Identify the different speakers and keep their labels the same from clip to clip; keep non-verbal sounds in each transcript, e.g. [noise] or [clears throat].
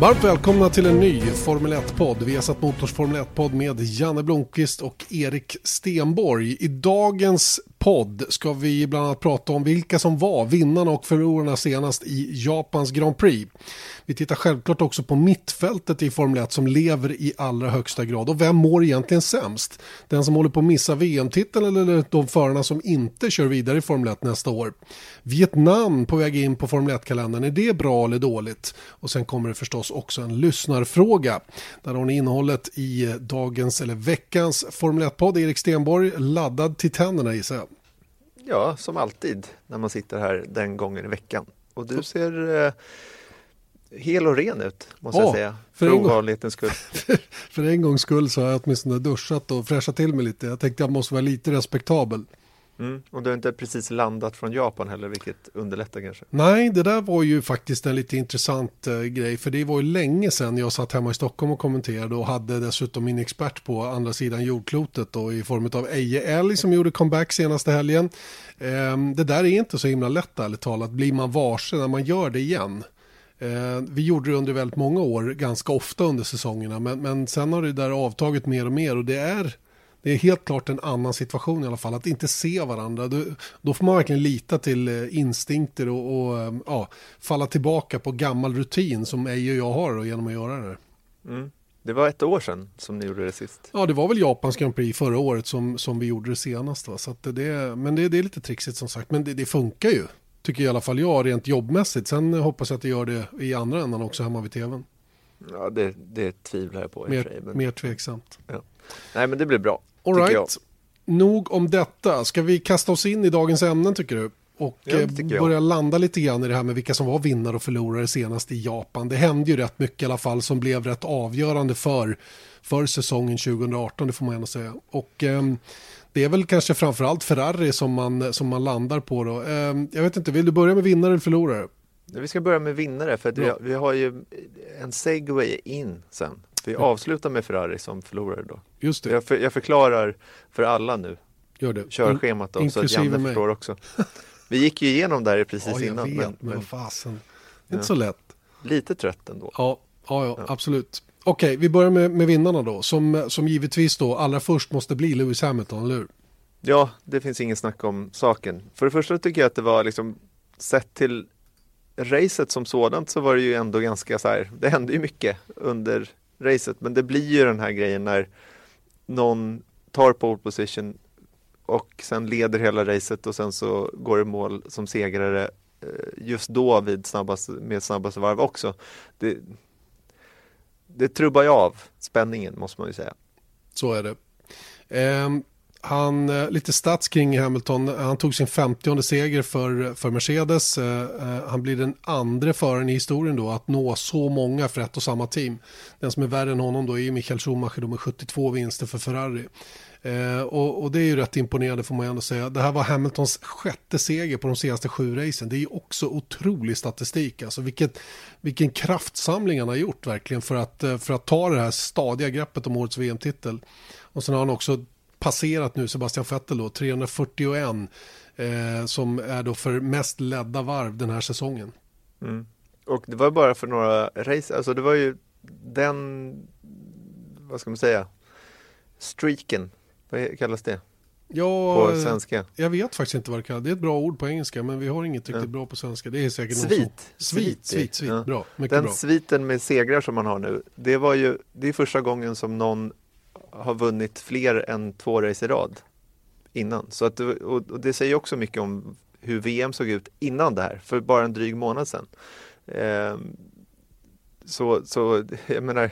Speaker 1: Varmt välkomna till en ny Formel 1-podd. Vi har satt Motors Formel 1-podd med Janne Blomqvist och Erik Stenborg. I dagens podd ska vi bland annat prata om vilka som var vinnarna och förlorarna senast i Japans Grand Prix. Vi tittar självklart också på mittfältet i Formel 1 som lever i allra högsta grad. Och vem mår egentligen sämst? Den som håller på att missa VM-titeln eller de förarna som inte kör vidare i Formel 1 nästa år? Vietnam på väg in på Formel 1-kalendern, är det bra eller dåligt? Och sen kommer det förstås också en lyssnarfråga. Där har ni innehållet i dagens eller veckans Formel 1-podd. Erik Stenborg, laddad till tänderna gissar jag.
Speaker 2: Ja, som alltid när man sitter här den gången i veckan. Och du ser eh, hel och ren ut, måste
Speaker 1: Ja,
Speaker 2: jag säga.
Speaker 1: för [laughs]
Speaker 2: För
Speaker 1: en gång-
Speaker 2: ovanlighetens skull.
Speaker 1: För en gångs skull så har jag åtminstone duschat och fräschat till mig lite. Jag tänkte jag måste vara lite respektabel.
Speaker 2: Mm. Och du har inte precis landat från Japan heller, vilket underlättar kanske.
Speaker 1: Nej, det där var ju faktiskt en lite intressant eh, grej. För det var ju länge sedan jag satt hemma i Stockholm och kommenterade och hade dessutom min expert på andra sidan jordklotet då, i form av Eje Älg som gjorde comeback senaste helgen. Ehm, det där är inte så himla lätt ärligt talat. Blir man varse när man gör det igen? Eh, vi gjorde det under väldigt många år, ganska ofta under säsongerna. Men, men sen har det där avtagit mer och mer och det är, det är helt klart en annan situation i alla fall. Att inte se varandra. Då, då får man verkligen lita till eh, instinkter och, och eh, ja, falla tillbaka på gammal rutin som Eje och jag har då, genom att göra det.
Speaker 2: Mm. Det var ett år sedan som ni gjorde det sist.
Speaker 1: Ja, det var väl Japans Grand Prix förra året som, som vi gjorde det senast. Va? Så det, men det, det är lite trixigt som sagt. Men det, det funkar ju, tycker i alla fall jag, rent jobbmässigt. Sen hoppas jag att det gör det i andra änden också hemma vid tvn.
Speaker 2: Ja, det, det tvivlar jag på
Speaker 1: Mer,
Speaker 2: sig. Men...
Speaker 1: mer tveksamt.
Speaker 2: Nej, men det blir bra.
Speaker 1: All
Speaker 2: tycker jag.
Speaker 1: right. Nog om detta. Ska vi kasta oss in i dagens ämnen tycker du? Och
Speaker 2: Ja,
Speaker 1: eh, börja landa lite grann i det här med vilka som var vinnare och förlorare senast i Japan. Det hände ju rätt mycket i alla fall som blev rätt avgörande för, för säsongen 2018, det får man ändå säga. Och ehm, det är väl kanske framförallt Ferrari som man, som man landar på då. Ehm, jag vet inte, vill du börja med vinnare eller förlorare?
Speaker 2: Vi ska börja med vinnare för vi, vi har ju en segway in sen. Vi avslutar med Ferrari som förlorare då.
Speaker 1: Just det,
Speaker 2: Jag, för, jag förklarar för alla nu,
Speaker 1: gör det.
Speaker 2: körschemat då, så att Janne
Speaker 1: mig.
Speaker 2: förstår också. [laughs] Vi gick ju igenom det här precis
Speaker 1: Ja, jag
Speaker 2: innan,
Speaker 1: vet,
Speaker 2: men,
Speaker 1: men, fasen. Det är inte så lätt.
Speaker 2: lite trött ändå.
Speaker 1: Ja, ja, ja,
Speaker 2: Ja.
Speaker 1: absolut. Okej, vi börjar med, med vinnarna då, som, som givetvis då allra först måste bli Lewis Hamilton, eller hur?
Speaker 2: Ja, det finns ingen snack om saken. För det första tycker jag att det var liksom sett till racet som sådant så var det ju ändå ganska så här, det hände ju mycket under racet, men det blir ju den här grejen när någon tar pole position och sen leder hela racet och sen så går det mål som segrare eh, just då vid snabbast, med snabbaste varv också. Det, det trubbar ju av spänningen måste man ju säga.
Speaker 1: Så är det. Ehm, eh, han, lite stats kring Hamilton, han tog sin 50 seger för, för Mercedes. Eh, eh han blir den andra föraren i historien då att nå så många för ett och samma team. Den som är värre än honom då är ju Michael Schumacher då med 72 vinster för Ferrari. Eh, och, och det är ju rätt imponerande får man ju ändå säga. Det här var Hamiltons sjätte seger på de senaste sju racen. Det är ju också otrolig statistik. Alltså vilket, vilken kraftsamling han har gjort verkligen för att, eh, för att ta det här stadiga greppet om årets VM-titel. Och sen har han också passerat nu Sebastian Vettel då, 341 eh, som är då för mest ledda varv den här säsongen.
Speaker 2: Mm. Och det var bara för några race, alltså det var ju den, vad ska man säga, streaken, vad kallas det
Speaker 1: Ja,
Speaker 2: på
Speaker 1: eh,
Speaker 2: svenska?
Speaker 1: jag vet faktiskt inte vad det kallas. Det är ett bra ord på engelska men vi har inget riktigt
Speaker 2: Ja.
Speaker 1: bra på svenska. Det är säkert någon
Speaker 2: Svit.
Speaker 1: som- Svit, svit, svit.
Speaker 2: Ja.
Speaker 1: Bra, mycket
Speaker 2: Den
Speaker 1: bra.
Speaker 2: sviten med segrar som man har nu, det var ju, det är första gången som någon har vunnit fler än två race i rad innan. Så att, och, det säger också mycket om hur VM såg ut innan det här, för bara en dryg månad sedan. Ehm, så, så [laughs] jag menar,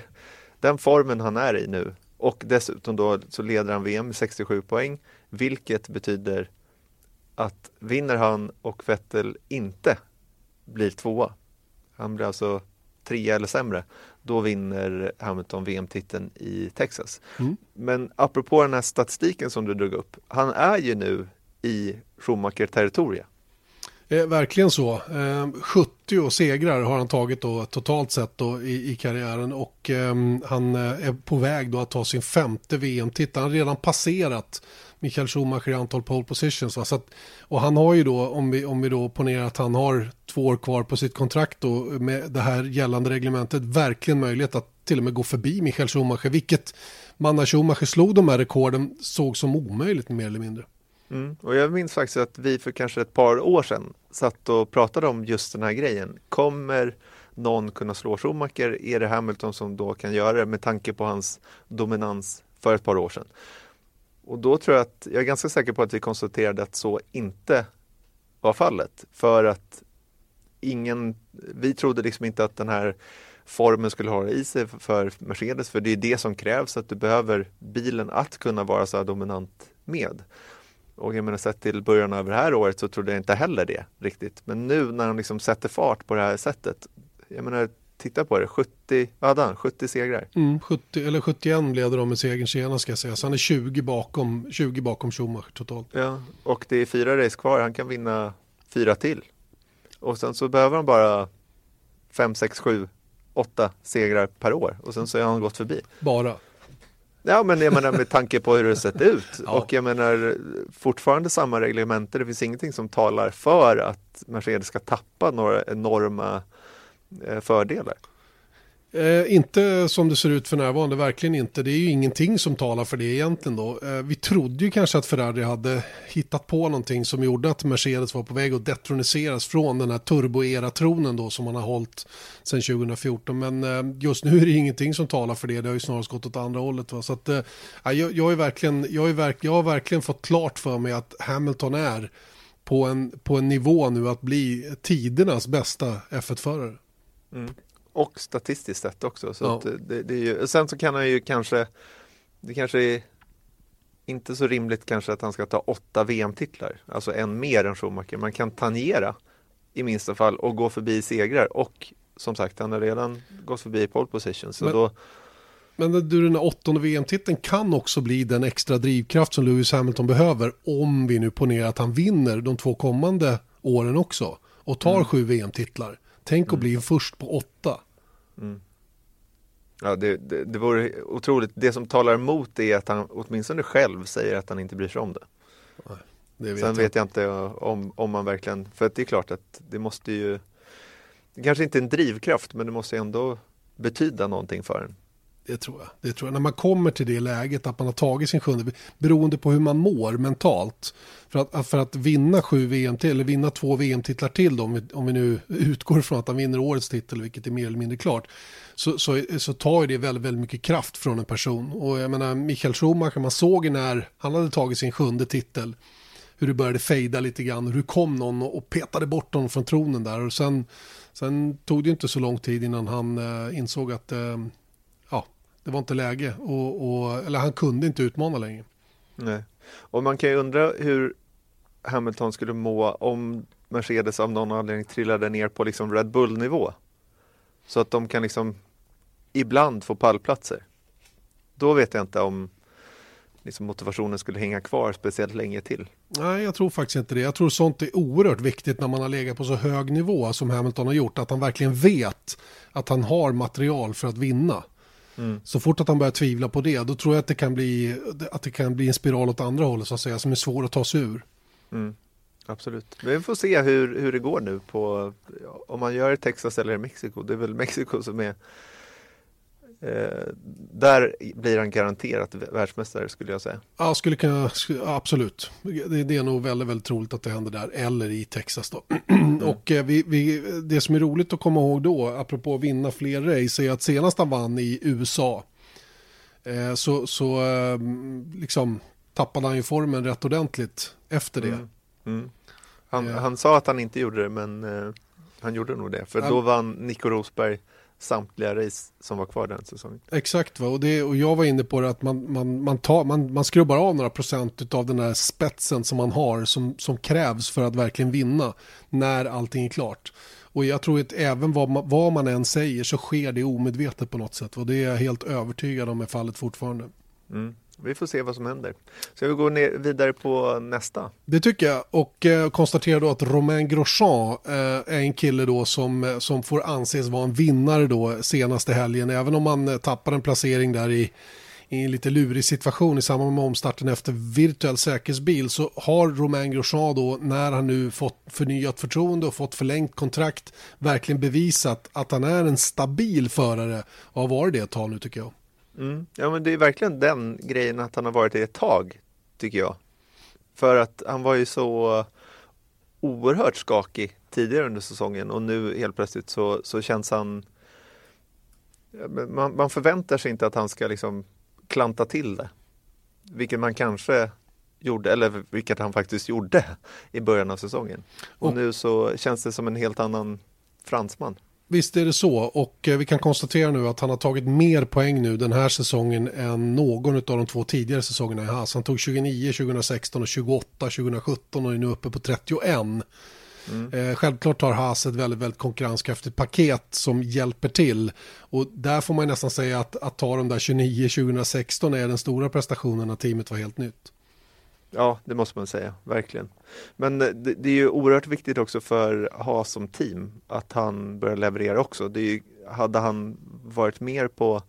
Speaker 2: den formen han är i nu och dessutom då så leder han VM med 67 poäng, vilket betyder att vinner han och Vettel inte blir tvåa han blir alltså trea eller sämre, då vinner Hamilton VM-titeln i Texas.
Speaker 1: Mm.
Speaker 2: Men apropå den här statistiken som du drog upp, han är ju nu i Schumacher-territoriet.
Speaker 1: Eh, verkligen så. Eh, 70 segrar har han tagit då, totalt sett då, i, i karriären och ehm, eh, han är på väg då att ta sin femte VM-titel. Han har redan passerat Michael Schumacher i antal pole positions. Va? Så att, och han har ju då, om vi, om vi då ponerar att han har två år kvar på sitt kontrakt då, med det här gällande reglementet, verkligen möjlighet att till och med gå förbi Michael Schumacher, vilket man när Schumacher slog de här rekorden såg som omöjligt mer eller mindre.
Speaker 2: Mm. Och jag minns faktiskt att vi för kanske ett par år sedan satt och pratade om just den här grejen. Kommer någon kunna slå Schumacher? Är det Hamilton som då kan göra det med tanke på hans dominans för ett par år sedan? Och då tror jag att, jag är ganska säker på att vi konstaterade att så inte var fallet. För att ingen, vi trodde liksom inte att den här formen skulle ha i sig för Mercedes, för det är det som krävs, att du behöver bilen att kunna vara så här dominant med. Och jag menar sett till början av det här året så trodde jag inte heller det riktigt. Men nu när de liksom sätter fart på det här sättet. Jag menar titta på det, 70, vad hade han? 70 segrar?
Speaker 1: Mm, 70, eller 71 blev det då med segern senast ska jag säga. Så han är 20 bakom, 20 bakom Schumacher totalt.
Speaker 2: Ja, och det är fyra race kvar, han kan vinna fyra till. Och sen så behöver han bara 5, 6, 7, 8 segrar per år och sen så är han gått förbi.
Speaker 1: Bara.
Speaker 2: Ja men jag menar med tanke på hur det sett ut [laughs]
Speaker 1: Ja.
Speaker 2: och jag menar fortfarande samma reglementer. Det finns ingenting som talar för att Mercedes ska tappa några enorma eh, fördelar.
Speaker 1: Eh, inte som det ser ut för närvarande, verkligen inte. Det är ju ingenting som talar för det egentligen då. Eh, vi trodde ju kanske att Ferrari hade hittat på någonting som gjorde att Mercedes var på väg att detroniseras från den här turboera-tronen då som man har hållit sedan 2014. Men eh, just nu är det ingenting som talar för det. Det har ju snarast gått åt andra hållet. Va? Så att, eh, jag, jag, är verkligen, jag, är verk, jag har verkligen fått klart för mig att Hamilton är på en, på en nivå nu att bli tidernas bästa F1-förare. Mm.
Speaker 2: Och statistiskt sett också. Så
Speaker 1: Ja.
Speaker 2: att det, det är ju, sen så kan han ju kanske, det kanske är inte så rimligt kanske att han ska ta åtta VM-titlar, alltså en mer än Schumacher. Man kan tangera i minsta fall och gå förbi segrar och som sagt, han har redan gått förbi pole position. Så
Speaker 1: Men-
Speaker 2: då,
Speaker 1: Men du, den här åttonde VM-titeln kan också bli den extra drivkraft som Lewis Hamilton behöver om vi nu ponerar att han vinner de två kommande åren också och tar sju VM-titlar. Tänk att bli först på åtta.
Speaker 2: ja, det, det, det vore otroligt. Det som talar emot är att han åtminstone själv säger att han inte bryr sig om det.
Speaker 1: Det vet
Speaker 2: Sen
Speaker 1: jag.
Speaker 2: vet jag inte om, om man verkligen, för det är klart att det måste ju, det kanske inte är en drivkraft men det måste ändå betyda någonting för en.
Speaker 1: Det tror jag. Det tror jag. När man kommer till det läget att man har tagit sin sjunde, beroende på hur man mår mentalt. För att, för att vinna sju VM till, eller vinna två VM-titlar till då, om vi, om vi nu [laughs] utgår från att han vinner årets titel, vilket är mer eller mindre klart. Så, så, så tar det väldigt, väldigt mycket kraft från en person. Och jag menar, Michael Schumacher, man såg ju när han hade tagit sin sjunde titel, hur det började fejda lite grann, hur kom någon och petade bort honom från tronen där. Och sen, sen tog det inte så lång tid innan han eh, insåg att eh, det var inte läge. Och, och, eller han kunde inte utmana längre.
Speaker 2: Nej. Och man kan ju undra hur Hamilton skulle må om Mercedes av någon anledning trillade ner på liksom Red Bull-nivå. Så att de kan liksom ibland få pallplatser. Då vet jag inte om liksom motivationen skulle hänga kvar speciellt länge till.
Speaker 1: Nej, jag tror faktiskt inte det. Jag tror sånt är oerhört viktigt när man har legat på så hög nivå som Hamilton har gjort. Att han verkligen vet att han har material för att vinna. Så fort att han börjar tvivla på det, då tror jag att det kan bli, att det kan bli en spiral åt andra hållet så att säga, som är svår att ta sig ur.
Speaker 2: Absolut. Men vi får se hur, hur det går nu på om man gör Texas eller Mexiko. Det är väl Mexiko som är eh, där blir han garanterat världsmästare skulle jag säga.
Speaker 1: Ja, skulle kunna, skulle- absolut. Det, det är nog väldigt, väldigt troligt att det händer där, eller i Texas då. [clears throat] Och eh, vi, vi, det som är roligt att komma ihåg då, apropå att vinna fler race, är att senast han vann i USA, eh, så, så eh, liksom tappade han ju formen rätt ordentligt efter det.
Speaker 2: Mm. Mm. Han, han sa att han inte gjorde det men han gjorde nog det. För då vann Nico Rosberg samtliga race som var kvar den säsongen.
Speaker 1: Exakt, va? Och, det, och jag var inne på det att man, man, man, tar, man, man skrubbar av några procent av den där spetsen som man har som, som krävs för att verkligen vinna när allting är klart. Och jag tror att även vad man, vad man än säger så sker det omedvetet på något sätt. Och det är jag helt övertygad om är fallet fortfarande.
Speaker 2: Mm. Vi får se vad som händer. Ska vi gå ner, vidare på nästa?
Speaker 1: Det tycker jag och eh, konstaterar då att Romain Grosjean eh, är en kille då som, eh, som får anses vara en vinnare då senaste helgen. Även om man eh, tappar en placering där i, i en lite lurig situation i samband med omstarten efter virtuell säkerhetsbil så har Romain Grosjean då när han nu fått förnyat förtroende och fått förlängt kontrakt verkligen bevisat att han är en stabil förare och har varit det ett tag nu tycker jag.
Speaker 2: Mm. Ja men det är verkligen den grejen att han har varit det ett tag tycker jag. För att han var ju så oerhört skakig tidigare under säsongen och nu helt plötsligt så, så känns han man, man förväntar sig inte att han ska liksom klanta till det. Vilket man kanske gjorde, eller vilket han faktiskt gjorde i början av säsongen. Och, och nu så känns det som en helt annan fransman.
Speaker 1: Visst är det så och eh, vi kan konstatera nu att han har tagit mer poäng nu den här säsongen än någon av de två tidigare säsongerna i Haas. Han tog 29 2016 och 28 2017 och är nu uppe på 31. Mm. Eh, självklart har Haas ett väldigt, väldigt konkurrenskraftigt paket som hjälper till. Och där får man nästan säga att, att ta de där 29 2016 är den stora prestationen när teamet var helt nytt.
Speaker 2: Ja, det måste man säga, verkligen. Men eh, det, det, är ju oerhört viktigt också för Haas som team att han börjar leverera också. Det ju, hade han varit mer på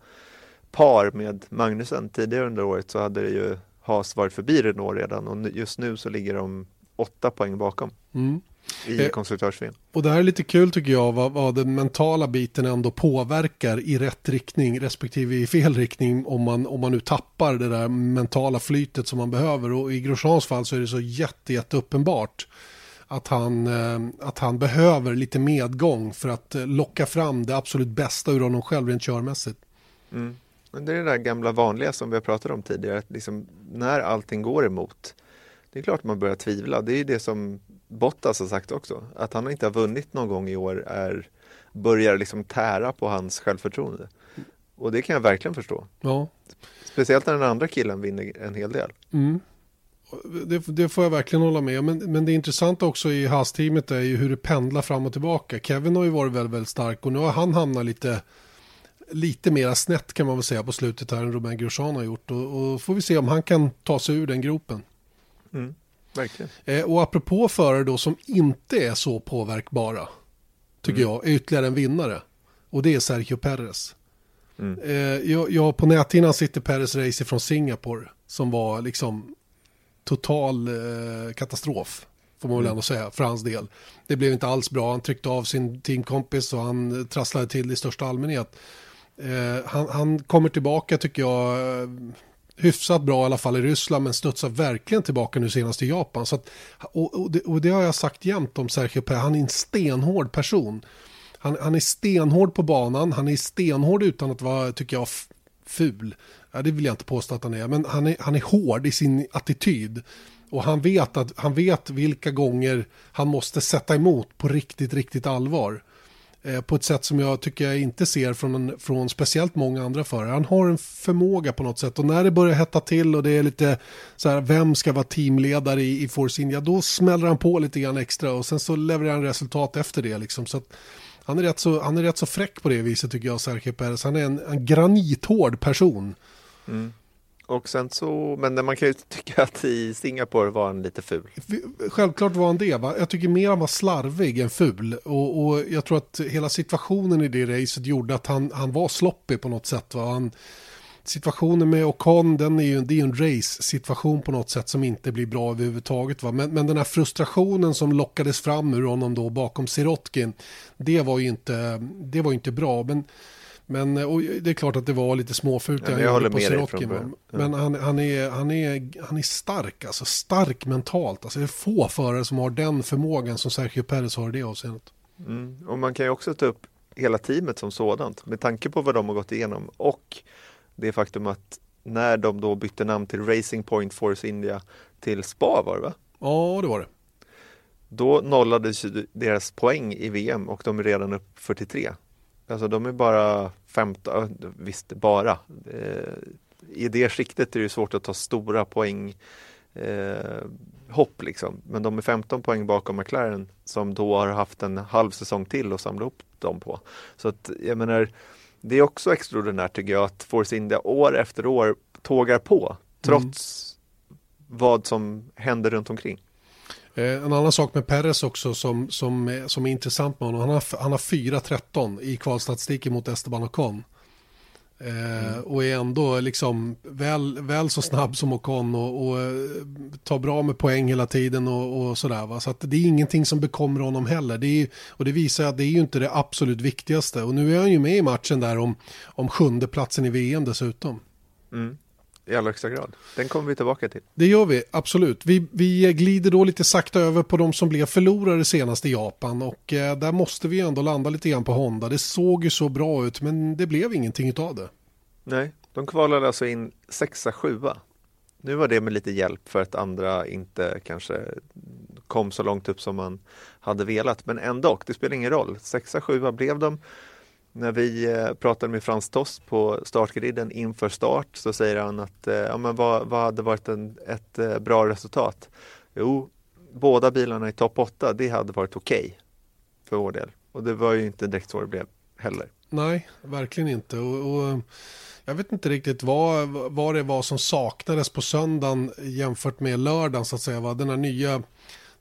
Speaker 2: par med Magnusen tidigare under året så hade det ju Haas varit förbi Renault redan och just nu så ligger de åtta poäng bakom. Mm i eh, konstruktörs-VM.
Speaker 1: Och det här är lite kul tycker jag vad, vad den mentala biten ändå påverkar i rätt riktning respektive i fel riktning om man, om man nu tappar det där mentala flytet som man behöver och i Grosjeans fall så är det så jätte, jätte uppenbart att han, eh, att han behöver lite medgång för att eh, locka fram det absolut bästa ur honom själv rent körmässigt.
Speaker 2: Mm. Det är det där gamla vanliga som vi har pratat om tidigare, att liksom, när allting går emot det är klart man börjar tvivla. Det är det som Bottas har sagt också. Att han inte har vunnit någon gång i år är, börjar liksom tära på hans självförtroende. Och det kan jag verkligen förstå. Ja. Speciellt när den andra killen vinner en hel del. Mm.
Speaker 1: Det, det, får jag verkligen hålla med men, men det intressanta också i Haas-teamet är ju hur det pendlar fram och tillbaka. Kevin har ju varit väldigt, väldigt stark och nu har han hamnat lite lite mera snett kan man väl säga på slutet här än Romain Grosjean har gjort och, och får vi se om han kan ta sig ur den gropen.
Speaker 2: Mm, verkligen.
Speaker 1: Eh, och apropå förare då som inte är så påverkbara, tycker mm. jag, är ytterligare en vinnare. Och det är Sergio Perez. Mm. Eh, jag, jag, på näthinnan sitter Perez race från Singapore som var liksom total eh, katastrof. Får man väl mm. ändå säga, för hans del. Det blev inte alls bra, han tryckte av sin teamkompis och han trasslade till i största allmänhet. Eh, han, han, kommer tillbaka tycker jag hyfsat bra i alla fall i Ryssland men studsar verkligen tillbaka nu senast i Japan. Så att, och, och, det, och, det, har jag sagt jämt om Sergio Pérez, han är en stenhård person. Han, han, är stenhård på banan, han är stenhård utan att vara, tycker jag, ful. Ja, det vill jag inte påstå att han är, men han är, han är hård i sin attityd. Och han vet, att, han vet vilka gånger han måste sätta emot på riktigt, riktigt allvar. Eh, på ett sätt som jag tycker jag inte ser från, från speciellt många andra förare. Han har en förmåga på något sätt och när det börjar hetta till och det är lite så här, vem ska vara teamledare i, i Force India, då smäller han på lite grann extra och sen så levererar han resultat efter det liksom. Så att, han är, rätt så, han är rätt så fräck på det viset tycker jag, Sergio Perez. Han är en, en granithård person.
Speaker 2: Mm. Och sen så, men man kan ju tycka att i Singapore var han lite ful.
Speaker 1: Självklart var han det. Va? Jag tycker mer han var slarvig än ful. Och, och, jag tror att hela situationen i det racet gjorde att han, han var sloppig på något sätt. Va? Han, situationen med Ocon, den är ju, det är ju en race-situation på något sätt som inte blir bra överhuvudtaget. Va? Men, men den här frustrationen som lockades fram ur honom då bakom Sirotkin, det var ju inte, det var inte bra. Men men och det är klart att det var lite småfult.
Speaker 2: Ja, jag håller med Sirotkin, dig
Speaker 1: från ja. Men han, han, är, han, är, han är stark, alltså stark mentalt. Alltså det är få förare som har den förmågan som Sergio Perez har i det avseendet.
Speaker 2: Mm. Och man kan ju också ta upp hela teamet som sådant med tanke på vad de har gått igenom och det faktum att när de då bytte namn till Racing Point Force India till SPA var det va?
Speaker 1: Ja, det var det.
Speaker 2: Då nollades deras poäng i VM och de är redan upp 43. Alltså de är bara 15, visst bara. I det skiktet är det svårt att ta stora poäng eh, hopp liksom. Men de är 15 poäng bakom McLaren som då har haft en halv säsong till att samla upp dem på. Så att jag menar, det är också extraordinärt tycker jag att Force India år efter år tågar på trots mm. vad som händer runt omkring.
Speaker 1: Eh, en annan sak med Perez också som, som, som är intressant med honom. Han har, han har 4-13 i kvalstatistiken mot Esteban Ocon. Eh, mm. Och är ändå liksom väl, väl så snabb som Ocon och, och eh, tar bra med poäng hela tiden och, och sådär. Va? Så att det är ingenting som bekommer honom heller. Det är, och det visar att det är ju inte det absolut viktigaste. Och nu är han ju med i matchen där om, om sjunde platsen i VM dessutom.
Speaker 2: Mm. I allra högsta grad. Den kommer vi tillbaka till.
Speaker 1: Det gör vi, absolut. Vi, vi glider då lite sakta över på de som blev förlorare senast i Japan och eh, där måste vi ändå landa lite grann på Honda. Det såg ju så bra ut men det blev ingenting av det.
Speaker 2: Nej, de kvalade alltså in sexa, sjua. Nu var det med lite hjälp för att andra inte kanske kom så långt upp som man hade velat. Men ändå, det spelar ingen roll. Sexa, sjua blev de. När vi eh, pratade med Frans Toss på startgriden inför start så säger han att eh, ja, men vad, vad hade varit en, ett eh, bra resultat? Jo, båda bilarna i topp 8, det hade varit okej okay för vår del. Och det var ju inte direkt så det blev heller.
Speaker 1: Nej, verkligen inte. Och, och, jag vet inte riktigt vad, vad det var som saknades på söndagen jämfört med lördagen så att säga. Va? Den, här nya,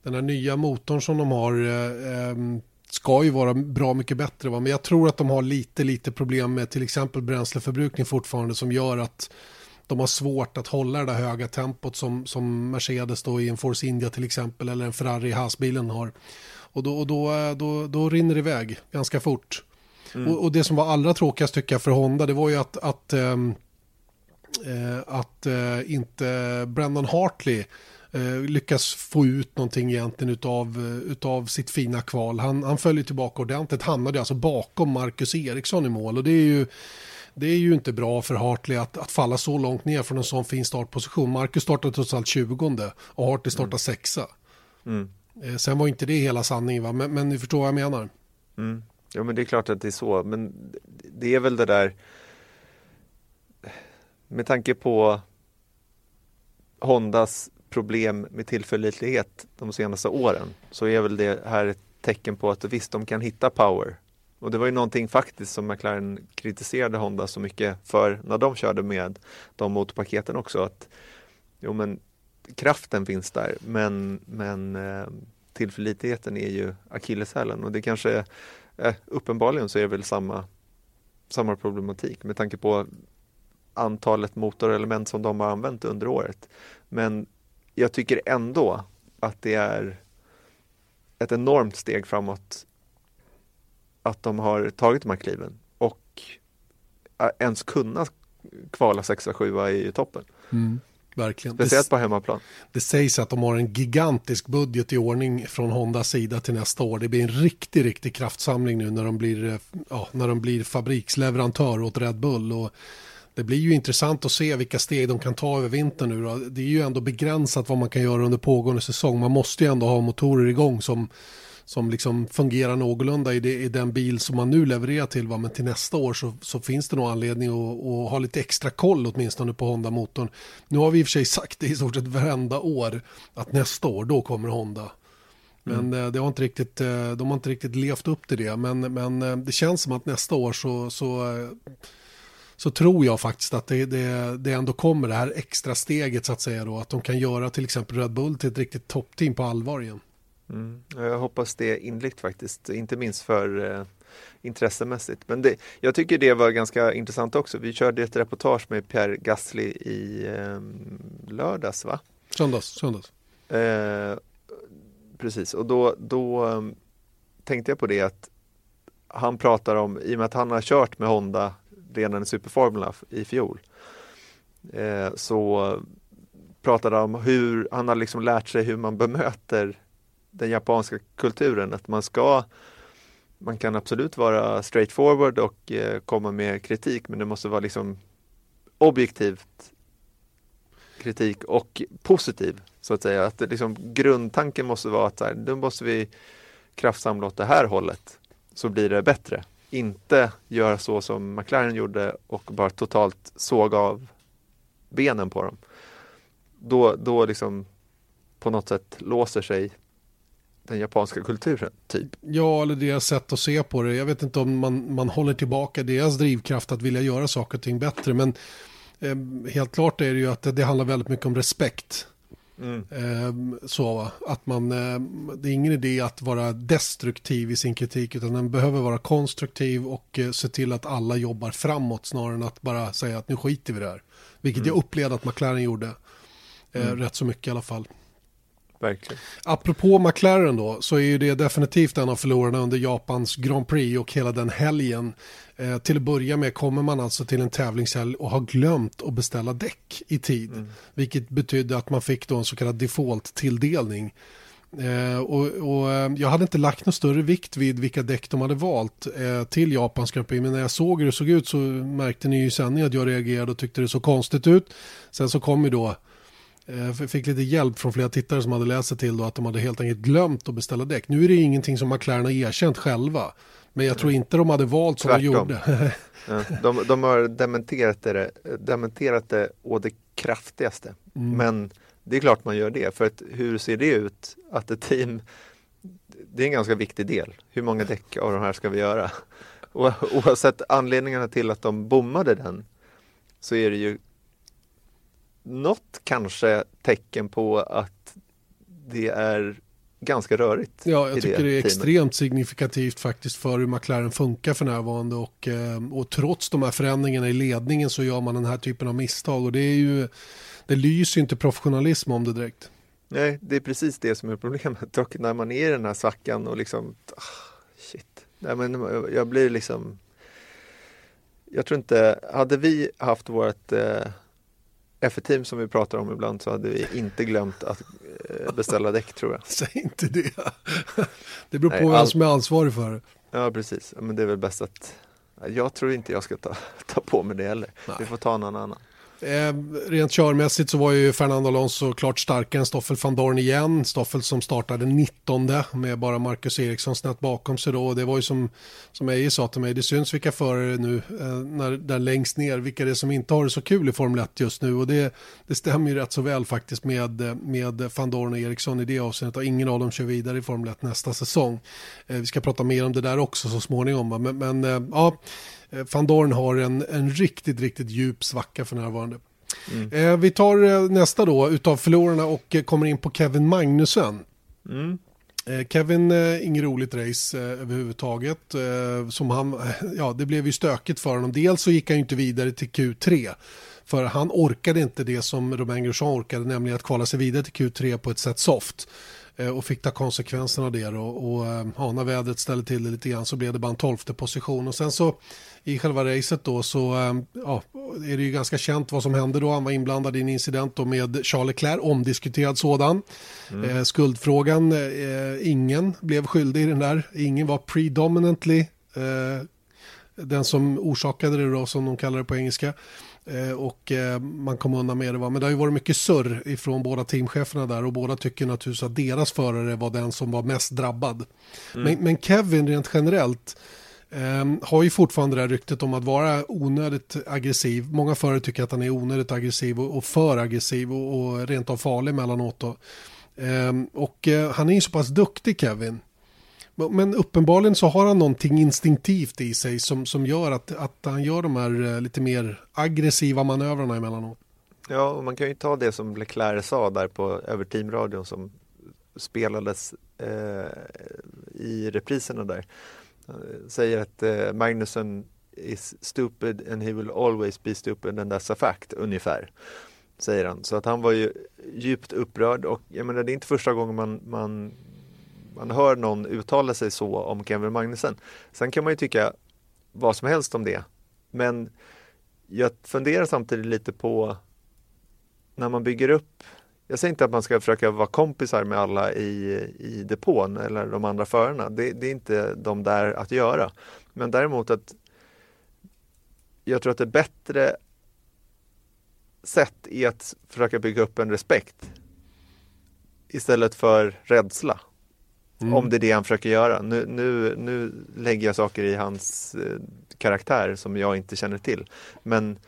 Speaker 1: den här nya motorn som de har eh, ehm, ska ju vara bra mycket bättre. Va? Men jag tror att de har lite, lite problem med till exempel bränsleförbrukning fortfarande som gör att de har svårt att hålla det där höga tempot som, som Mercedes då i en Force India till exempel eller en Ferrari Haas-bilen har. Och då, och då, då, då rinner det iväg ganska fort. Mm. Och, och, det som var allra tråkigast tycker jag för Honda det var ju att, att, ähm, äh, att äh, inte Brendan Hartley eh, lyckas få ut någonting egentligen utav, eh, utav sitt fina kval. Han, han följer tillbaka ordentligt, hamnade alltså bakom Marcus Eriksson i mål och det är ju det är ju inte bra för Hartley att, att falla så långt ner från en sån fin startposition. Marcus startade trots allt 20 och Hartley startade mm. sexa. Mm. Eh, sen var inte det hela sanningen, va? Men, men ni förstår vad jag menar.
Speaker 2: Mm. Ja, men det är klart att det är så. Men det är väl det där med tanke på Hondas problem med tillförlitlighet de senaste åren så är väl det här ett tecken på att visst, de kan hitta power. Och det var ju någonting faktiskt som McLaren kritiserade Honda så mycket för när de körde med de motorpaketen också. att Jo men kraften finns där men, men eh, tillförlitligheten är ju akilleshälen och det kanske eh, uppenbarligen så är det väl samma, samma problematik med tanke på antalet motorelement som de har använt under året. Men jag tycker ändå att det är ett enormt steg framåt att de har tagit de här kliven och ens kunna kvala 6-7 i toppen.
Speaker 1: Mm, verkligen.
Speaker 2: Speciellt på hemmaplan.
Speaker 1: Det sägs att de har en gigantisk budget i ordning från Hondas sida till nästa år. Det blir en riktig, riktig kraftsamling nu när de blir, ja, när de blir fabriksleverantör åt Red Bull. Och det blir ju intressant att se vilka steg de kan ta över vintern nu. Då. Det är ju ändå begränsat vad man kan göra under pågående säsong. Man måste ju ändå ha motorer igång som, som liksom fungerar någorlunda i, det, i den bil som man nu levererar till. Va? Men till nästa år så, så finns det nog anledning att, att, ha lite extra koll åtminstone på Honda-motorn. Nu har vi i och för sig sagt det i stort sett varenda år att nästa år då kommer Honda. Men mm. Eh, det har inte riktigt, eh, de har inte riktigt levt upp till det. Men, men eh, det känns som att nästa år så, så så tror jag faktiskt att det, det, det ändå kommer det här extra steget så att säga då, att de kan göra till exempel Red Bull till ett riktigt toppteam på allvar igen.
Speaker 2: Mm. Jag hoppas det inligt faktiskt, inte minst för eh, intressemässigt. Men det, jag tycker det var ganska intressant också. Vi körde ett reportage med Pierre Gasly i eh, lördags va?
Speaker 1: Söndags. söndags.
Speaker 2: Eh, precis, och då, då um, tänkte jag på det att han pratar om, i och med att han har kört med Honda redan i Superformula i fjol. Eh, så pratade han om hur han har liksom lärt sig hur man bemöter den japanska kulturen. Att man ska man kan absolut vara straightforward och eh, komma med kritik men det måste vara liksom objektivt kritik och positiv så att säga. Att det liksom, grundtanken måste vara att så här, då måste vi kraftsamla åt det här hållet så blir det bättre inte göra så som McLaren gjorde och bara totalt såg av benen på dem. då, då liksom på något sätt låser sig den japanska kulturen, typ.
Speaker 1: Ja, eller deras sätt att se på det. Jag vet inte om man, man håller tillbaka deras drivkraft att vilja göra saker och ting bättre. Men eh, helt klart är det ju att det, det handlar väldigt mycket om respekt. Mm. Eh, så att man, eh, det är ingen idé att vara destruktiv i sin kritik utan den behöver vara konstruktiv och eh, se till att alla jobbar framåt snarare än att bara säga att nu skiter vi där. Vilket mm. jag upplevde att McLaren gjorde. Eh, mm. Rätt så mycket i alla fall.
Speaker 2: Verkligen.
Speaker 1: Apropå McLaren då, så är ju det definitivt en av förlorarna under Japans Grand Prix och hela den helgen. Eh, till att börja med kommer man alltså till en tävlingshelg och har glömt att beställa däck i tid. Mm. Vilket betydde att man fick då en så kallad default-tilldelning. Eh, och, och, eh, jag hade inte lagt någon större vikt vid vilka däck de hade valt eh, till Japans Grand Prix. Men när jag såg hur det såg ut så märkte ni ju sen att jag reagerade och tyckte det såg konstigt ut. Sen så kom ju då jag eh, fick lite hjälp från flera tittare som hade läst sig till då att de hade helt enkelt glömt att beställa däck. Nu är det ingenting som McLaren har erkänt själva. Men jag tror inte de hade valt som Tvärtom. de gjorde. [laughs]
Speaker 2: de, de, har dementerat det, dementerat det å det kraftigaste. Mm. Men det är klart man gör det. För att hur ser det ut att ett team, det är en ganska viktig del. Hur många däck av de här ska vi göra? [laughs] Och, oavsett anledningarna till att de bommade den så är det ju något kanske tecken på att det är ganska rörigt.
Speaker 1: Ja, jag tycker det, det är extremt signifikativt faktiskt för hur McLaren funkar för närvarande och, eh, och trots de här förändringarna i ledningen så gör man den här typen av misstag och det är ju det lyser inte professionalism om det direkt.
Speaker 2: Nej, det är precis det som är problemet och när man är i den här svackan och liksom ah, shit, Nej, men jag blir liksom jag tror inte, hade vi haft vårt eh, F-team som vi pratar om ibland så hade vi inte glömt att eh, beställa däck tror jag. [laughs]
Speaker 1: Säg inte det. [laughs] Det beror på Nej, vem som är ansvarig för det.
Speaker 2: Ja precis, men det är väl bäst att jag tror inte jag ska ta, ta på mig det heller. Nej. Vi får ta någon annan.
Speaker 1: Eh, rent körmässigt så var ju Fernando Alonso klart starkare än Stoffel van Dorn igen. Stoffel som startade 19 med bara Marcus Eriksson snett bakom sig då. Och det var ju som, som Eje sa till mig, det syns vilka förare nu eh, när, där längst ner, vilka det är som inte har det så kul i Formel 1 just nu. Och det, det stämmer ju rätt så väl faktiskt med, eh, med van Dorn och Eriksson i det avseendet. Och ingen av dem kör vidare i Formel 1 nästa säsong. Eh, vi ska prata mer om det där också så småningom. Men, men eh, ja Van Dorn har en, en riktigt, riktigt djup svacka för närvarande. Mm. Eh, vi tar eh, nästa då utav förlorarna och eh, kommer in på Kevin Magnussen. Mm. Eh, Kevin, eh, inget roligt race eh, överhuvudtaget. Eh, som han, [laughs] ja, det blev ju stökigt för honom. Dels så gick han ju inte vidare till Q3. För han orkade inte det som Romain Grosjean orkade, nämligen att kvala sig vidare till Q3 på ett sätt soft. Eh, och fick ta konsekvenserna av det. Och, och ja, när vädret ställde till det lite grann så blev det bara en tolfte position. Och sen så i själva racet då så ehm, ja, är det ju ganska känt vad som hände då. Han var inblandad i en incident då med Charles Leclerc, omdiskuterad sådan. Mm. Eh, skuldfrågan, eh, ingen blev skyldig i den där. Ingen var predominantly eh, den som orsakade det då som de kallar det på engelska. Eh, och eh, man kom undan med det. Va? Men det har ju varit mycket surr ifrån båda teamcheferna där och båda tycker naturligtvis att deras förare var den som var mest drabbad. Mm. Men, men Kevin rent generellt Um, har ju fortfarande det här ryktet om att vara onödigt aggressiv. Många förare tycker att han är onödigt aggressiv och, och för aggressiv och, och rent av farlig emellanåt. Um, och uh, han är ju så pass duktig Kevin. Men uppenbarligen så har han någonting instinktivt i sig som, som gör att, att han gör de här eh, lite mer aggressiva manövrarna emellanåt.
Speaker 2: Ja, och man kan ju ta det som Leclerc sa där på över teamradion som spelades eh, i repriserna där eh, säger att eh, Magnusson is stupid and he will always be stupid and that's a fact, ungefär. Säger han. Så att han var ju djupt upprörd och jag menar det är inte första gången man, man, man hör någon uttala sig så om Kevin Magnussen. Sen kan man ju tycka vad som helst om det. Men jag funderar samtidigt lite på när man bygger upp jag säger inte att man ska försöka vara kompisar med alla i, i depån eller de andra förarna. Det, det är inte de där att göra. Men däremot att jag tror att det är bättre sätt är att försöka bygga upp en respekt istället för rädsla. Mm. Om det är det han försöker göra. Nu, nu, nu lägger jag saker i hans eh, karaktär som jag inte känner till. Men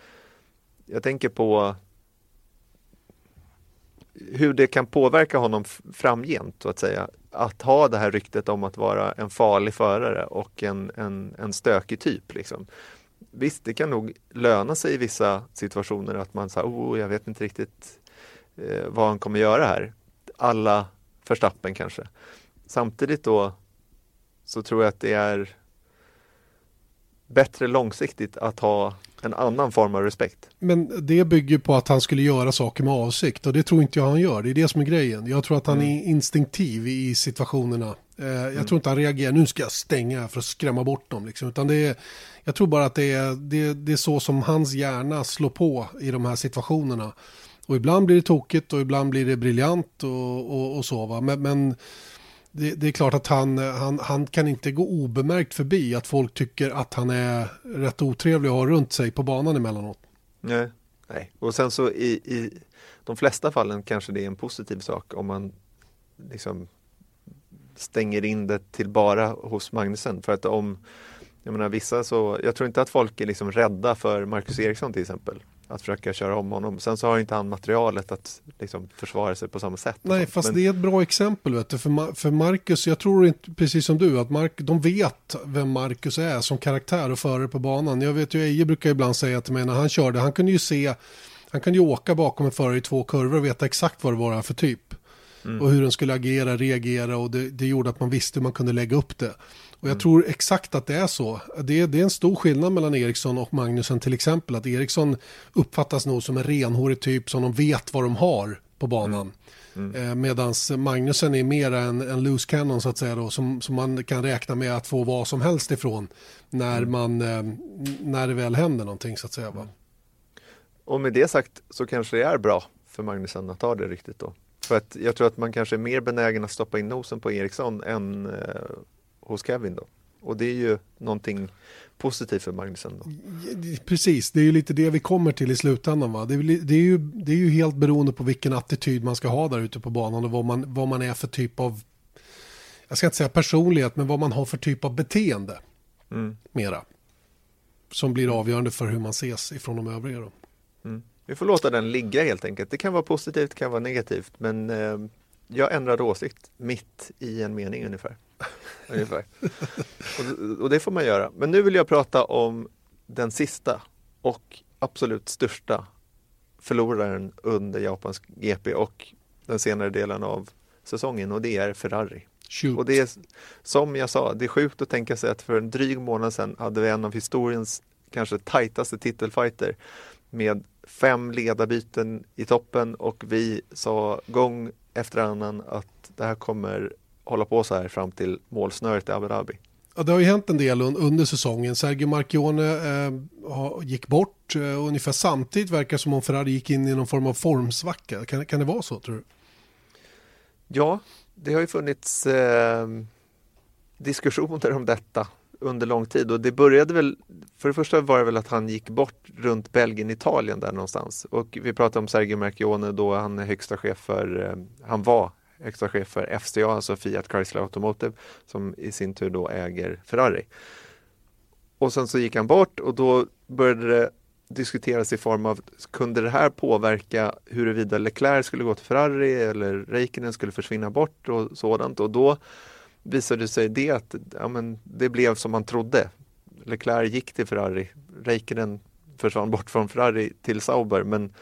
Speaker 2: jag tänker på hur det kan påverka honom framgent så att säga. Att ha det här ryktet om att vara en farlig förare och en, en, en stökig typ. Liksom. Visst, det kan nog löna sig i vissa situationer att man säger, oh, jag vet inte riktigt eh, vad han kommer göra här. Alla förstappen kanske. Samtidigt då så tror jag att det är bättre långsiktigt att ha en annan form av respekt.
Speaker 1: Men det bygger på att han skulle göra saker med avsikt och det tror inte jag han gör. Det är det som är grejen. Jag tror att han mm. är instinktiv i situationerna. Eh, jag mm. tror inte han reagerar, nu ska jag stänga för att skrämma bort dem. Liksom. Utan det är, jag tror bara att det är, det, det är så som hans hjärna slår på i de här situationerna. Och ibland blir det tokigt och ibland blir det briljant och, och, och så. Va? Men, men det, det, är klart att han, han, han kan inte gå obemärkt förbi att folk tycker att han är rätt otrevlig att ha runt sig på banan emellanåt.
Speaker 2: Nej, nej. och sen så i, i de flesta fallen kanske det är en positiv sak om man liksom stänger in det till bara hos Magnusen. För att om, jag menar vissa så, jag tror inte att folk är liksom rädda för Marcus Eriksson till exempel att försöka köra om honom. Sen så har inte han materialet att liksom, försvara sig på samma sätt.
Speaker 1: Nej, fast Men... det är ett bra exempel. Vet du. För, för Marcus, jag tror inte, precis som du, att Mark, de vet vem Marcus är som karaktär och förare på banan. Jag vet ju, Eje brukar ibland säga till mig när han körde, han kunde ju se, han kunde ju åka bakom en förare i två kurvor och veta exakt vad det var för typ. Mm. Och hur den skulle agera, reagera och det, det gjorde att man visste hur man kunde lägga upp det. Och jag mm. tror exakt att det är så. Det, det, är en stor skillnad mellan Eriksson och Magnusen till exempel. Att Eriksson uppfattas nog som en renhårig typ som de vet vad de har på banan. Mm. Mm. Eh, Medan Magnusen är mer en, en loose cannon så att säga då, som, som man kan räkna med att få vad som helst ifrån när, mm. man, eh, när det väl händer någonting så att säga. Va?
Speaker 2: Och med det sagt så kanske det är bra för Magnusen att ta det riktigt då. För att jag tror att man kanske är mer benägen att stoppa in nosen på Eriksson än eh, hos Kevin då. Och det är ju någonting positivt för Magnusen. Då.
Speaker 1: Precis, det är ju lite det vi kommer till i slutändan. Va? Det, är, det, är ju, det är ju helt beroende på vilken attityd man ska ha där ute på banan och vad man, vad man är för typ av, jag ska inte säga personlighet, men vad man har för typ av beteende. Mm. Mera. Som blir avgörande för hur man ses ifrån de övriga. Då.
Speaker 2: Mm. Vi får låta den ligga helt enkelt. Det kan vara positivt, det kan vara negativt, men eh, jag ändrade åsikt mitt i en mening ungefär. [laughs] ungefär. Och, och, det får man göra. Men nu vill jag prata om den sista och absolut största förloraren under Japans GP och den senare delen av säsongen och det är Ferrari.
Speaker 1: Shoot.
Speaker 2: Och det är som jag sa, det är sjukt att tänka sig att för en dryg månad sedan hade vi en av historiens kanske tajtaste titelfighter med fem ledarbyten i toppen och vi sa gång efter annan att det här kommer hålla på så här fram till målsnöret i Abu Dhabi.
Speaker 1: Ja, det har ju hänt en del under säsongen. Sergio Marchione eh, gick bort eh, ungefär samtidigt verkar som om Ferrari gick in i någon form av formsvacka. Kan, kan det vara så tror du?
Speaker 2: Ja, det har ju funnits eh, diskussioner om detta under lång tid och det började väl, för det första var det väl att han gick bort runt Belgien, Italien där någonstans och vi pratade om Sergio Marchione då han är högsta chef för, eh, han var högsta chef för FCA, alltså Fiat Chrysler Automotive, som i sin tur då äger Ferrari. Och sen så gick han bort och då började det diskuteras i form av, kunde det här påverka huruvida Leclerc skulle gå till Ferrari eller Räikkönen skulle försvinna bort och sådant och då visade sig det att ja, men det blev som man trodde. Leclerc gick till Ferrari, Räikkönen försvann bort från Ferrari till Sauber men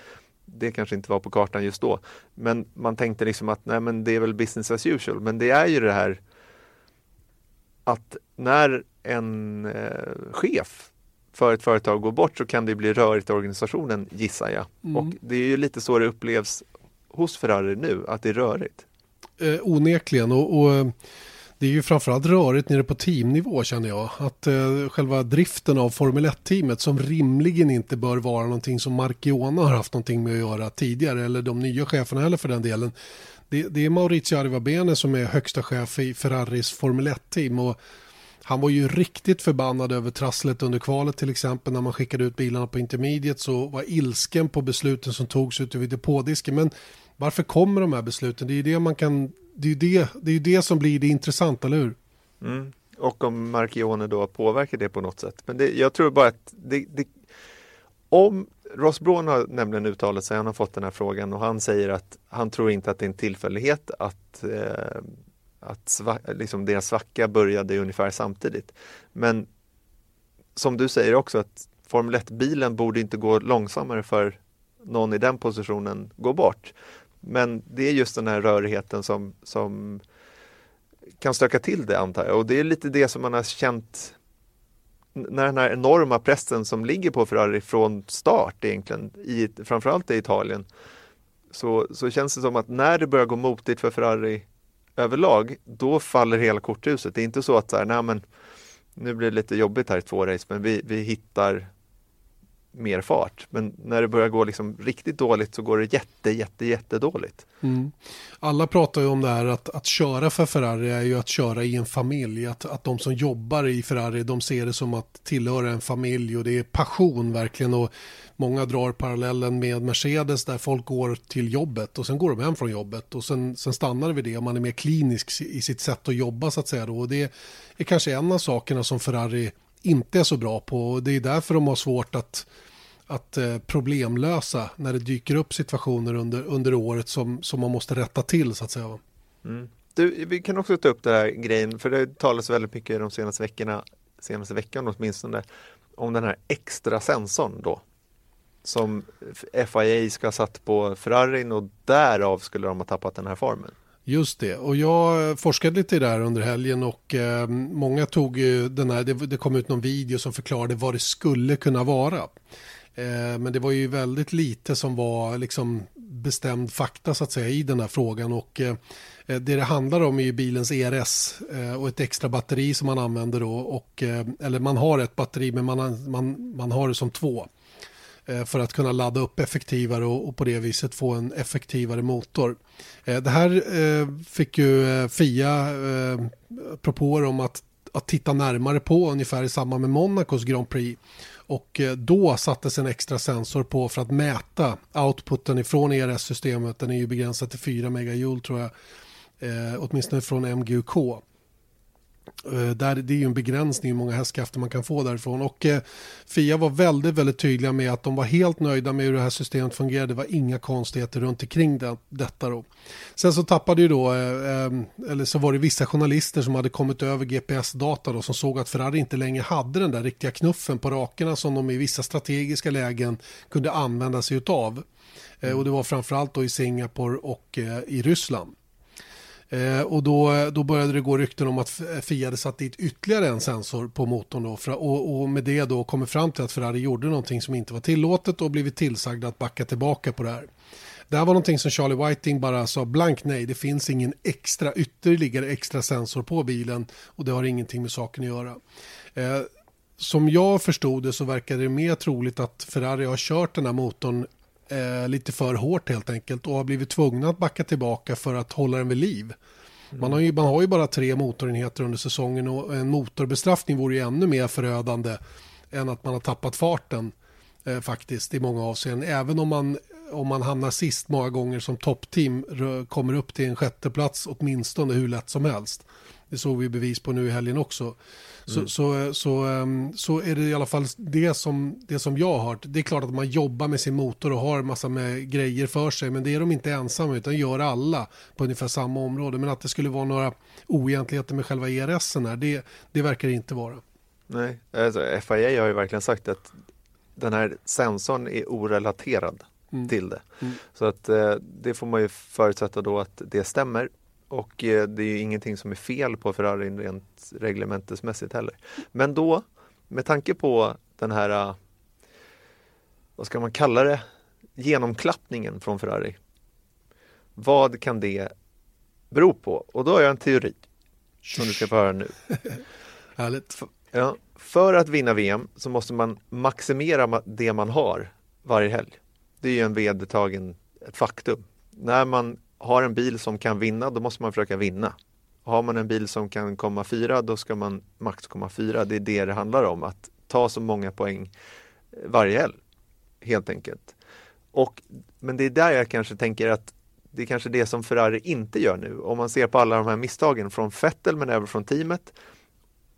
Speaker 2: det kanske inte var på kartan just då. Men man tänkte liksom att nej men det är väl business as usual. Men det är ju det här att när en eh, chef för ett företag går bort så kan det bli rörigt i organisationen gissar jag. Mm. Och det är ju lite så det upplevs hos Ferrari nu, att det är rörigt.
Speaker 1: Eh, onekligen och, och det är ju framförallt rörigt nere på teamnivå känner jag. Att eh, själva driften av Formel 1-teamet som rimligen inte bör vara någonting som Marchiona har haft någonting med att göra tidigare eller de nya cheferna heller för den delen. Det, det är Maurizio Arrivabene som är högsta chef i Ferraris Formel 1-team och han var ju riktigt förbannad över trasslet under kvalet till exempel när man skickade ut bilarna på intermediet så var ilsken på besluten som togs ute vid depådisken. Men varför kommer de här besluten? Det är ju det man kan det är det, det, är det som blir det intressanta, eller hur?
Speaker 2: Mm. Och om Marchione då påverkar det på något sätt. Men det, jag tror bara att det, det, om Ross Braun har nämligen uttalat sig, han har fått den här frågan och han säger att han tror inte att det är en tillfällighet att, eh, att sva, liksom deras svacka började ungefär samtidigt. Men som du säger också att Formel 1-bilen borde inte gå långsammare för någon i den positionen går bort. Men det är just den här rörigheten som, som kan stöka till det antar jag och det är lite det som man har känt när den här enorma pressen som ligger på Ferrari från start egentligen, i, framförallt i Italien, så, så känns det som att när det börjar gå motigt för Ferrari överlag, då faller hela korthuset. Det är inte så att så här, nej men nu blir det lite jobbigt här i två race, men vi, vi hittar mer fart. Men när det börjar gå liksom riktigt dåligt så går det jätte, jätte, jätte dåligt.
Speaker 1: Mm. Alla pratar ju om det här att, att köra för Ferrari är ju att köra i en familj. Att, att de som jobbar i Ferrari de ser det som att tillhöra en familj och det är passion verkligen. Och många drar parallellen med Mercedes där folk går till jobbet och sen går de hem från jobbet och sen, sen stannar det vid det. Man är mer klinisk i sitt sätt att jobba så att säga. Då. Och det är kanske en av sakerna som Ferrari inte är så bra på. Det är därför de har svårt att, att eh, problemlösa när det dyker upp situationer under, under året som, som man måste rätta till så att säga.
Speaker 2: Mm. Du, vi kan också ta upp den här grejen, för det talas väldigt mycket de senaste veckorna, senaste veckan åtminstone, om den här extra sensorn då. Som FIA ska ha satt på Ferrarin och därav skulle de ha tappat den här formen.
Speaker 1: Just det, och jag forskade lite där under helgen och eh, många tog ju den här, det, det, kom ut någon video som förklarade vad det skulle kunna vara. Eh, men det var ju väldigt lite som var liksom bestämd fakta så att säga i den här frågan och eh, det det handlar om är ju bilens ERS eh, och ett extra batteri som man använder då och eh, eller man har ett batteri men man, man, man har det som två. Eh, för att kunna ladda upp effektivare och, på det viset få en effektivare motor. Eh, det här eh, fick ju Fia propåer om att, att titta närmare på ungefär i samband med Monacos Grand Prix. Och då sattes en extra sensor på för att mäta outputen ifrån ERS-systemet. Den är ju begränsad till 4 megajoule tror jag. åtminstone från MGUK. Eh, där det är ju en begränsning hur många hästkrafter man kan få därifrån. Och eh, Fia var väldigt, väldigt tydliga med att de var helt nöjda med hur det här systemet fungerade. Det var inga konstigheter runt omkring det, detta då. Sen så tappade ju då, eh, ehm, eller så var det vissa journalister som hade kommit över GPS-data då som såg att Ferrari inte längre hade den där riktiga knuffen på rakerna som de i vissa strategiska lägen kunde använda sig utav. Eh, och det var framförallt då i Singapore och eh, i Ryssland. Eh, och då, då började det gå rykten om att Fia hade satt dit ytterligare en sensor på motorn då, för, och, och, med det då kommit fram till att Ferrari gjorde någonting som inte var tillåtet och blivit tillsagda att backa tillbaka på det här. Det här var någonting som Charlie Whiting bara sa blank nej, det finns ingen extra ytterligare extra sensor på bilen och det har ingenting med saken att göra. Eh, som jag förstod det så verkade det mer troligt att Ferrari har kört den här motorn eh, lite för hårt helt enkelt och har blivit tvungna att backa tillbaka för att hålla den vid liv. Man, har ju, man har ju bara tre motorenheter under säsongen och en motorbestraffning vore ju ännu mer förödande än att man har tappat farten eh, faktiskt i många avseenden. Även om man, om man hamnar sist många gånger som toppteam kommer upp till en sjätteplats åtminstone hur lätt som helst. Det såg vi bevis på nu i helgen också. Så, mm. så, så, ehm, så, är det i alla fall det som, det som jag har hört. Det är klart att man jobbar med sin motor och har massa med grejer för sig. Men det är de inte ensamma utan gör alla på ungefär samma område. Men att det skulle vara några oegentligheter med själva ERSen här, det, det verkar det inte vara.
Speaker 2: Nej, alltså, FIA har ju verkligen sagt att den här sensorn är orelaterad mm. till det. Mm. Så att eh, det får man ju förutsätta då att det stämmer. Och eh, det är ju ingenting som är fel på Ferrari rent reglementesmässigt heller. Men då, med tanke på den här, eh, vad ska man kalla det, genomklappningen från Ferrari. Vad kan det bero på? Och då har jag en teori som du ska få höra nu. [laughs]
Speaker 1: Härligt.
Speaker 2: Ja, för att vinna VM så måste man maximera det man har varje helg. Det är ju en vedertagen ett faktum. När man har en bil som kan vinna, då måste man försöka vinna. Har man en bil som kan komma fyra, då ska man max komma fyra. Det är det det handlar om, att ta så många poäng eh, varje helg, helt enkelt. Och, men det är där jag kanske tänker att det är kanske det som Ferrari inte gör nu. Om man ser på alla de här misstagen från Vettel men även från teamet.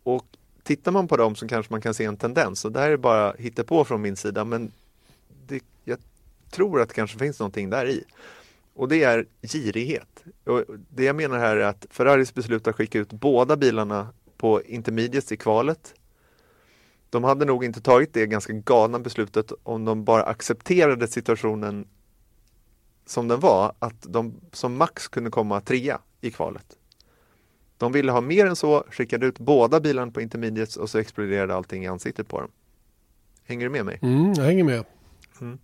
Speaker 2: Och tittar man på dem så kanske man kan se en tendens. Och det här är bara hittepå från min sida. Men tror att det kanske finns någonting där i. Och det är girighet. Och det jag menar här är att Ferraris beslut att skicka ut båda bilarna på intermediates i kvalet. De hade nog inte tagit det ganska galna beslutet om de bara accepterade situationen som den var, att de som max kunde komma trea i kvalet. De ville ha mer än så, skickade ut båda bilarna på intermediates och så exploderade allting i ansiktet på dem. Hänger du med mig?
Speaker 1: Mm, jag hänger med.
Speaker 2: Mm.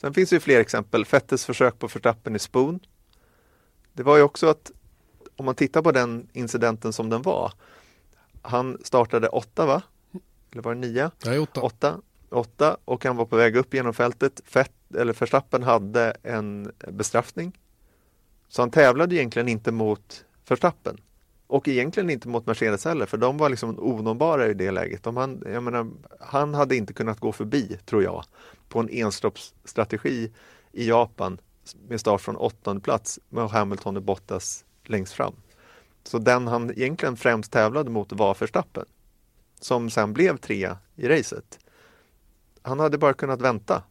Speaker 2: Sen finns det ju fler exempel. Fettes försök på Verstappen i Spoon. Det var ju också att om man tittar på den incidenten som den var. Han startade åtta va? Eller var det nio?
Speaker 1: Nej, åtta.
Speaker 2: åtta. Åtta och han var på väg upp genom fältet. Fett, eller Verstappen hade en bestraffning. Så han tävlade egentligen inte mot Verstappen. Och egentligen inte mot Mercedes heller, för de var liksom onåbara i det läget. De han, jag menar, han hade inte kunnat gå förbi, tror jag, på en enstoppsstrategi i Japan med start från åttonde plats med Hamilton och Bottas längst fram. Så den han egentligen främst tävlade mot var Verstappen, som sen blev trea i racet. Han hade bara kunnat vänta.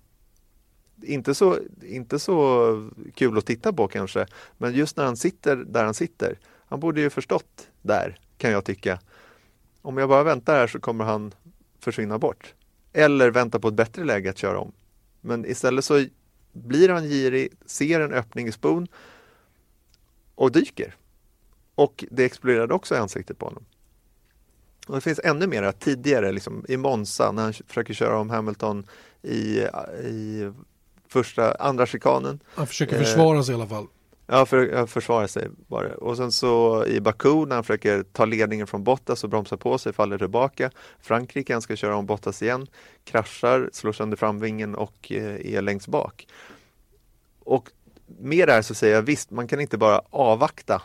Speaker 2: Inte så, inte så kul att titta på kanske, men just när han sitter där han sitter han borde ju förstått där, kan jag tycka. Om jag bara väntar här så kommer han försvinna bort. Eller vänta på ett bättre läge att köra om. Men istället så blir han girig, ser en öppning i spon och dyker. Och det exploderade också i ansiktet på honom. Och det finns ännu mer tidigare, liksom, i Monza när han försöker köra om Hamilton i, i första, andra chikanen.
Speaker 1: Han försöker försvara sig i alla fall.
Speaker 2: Ja, för att försvara sig bara. Och sen så i Baku när han försöker ta ledningen från Bottas och bromsar på sig, faller tillbaka. Frankrike, han ska köra om Bottas igen, kraschar, slår sönder framvingen och eh, är längst bak. Och med det här så säger jag visst, man kan inte bara avvakta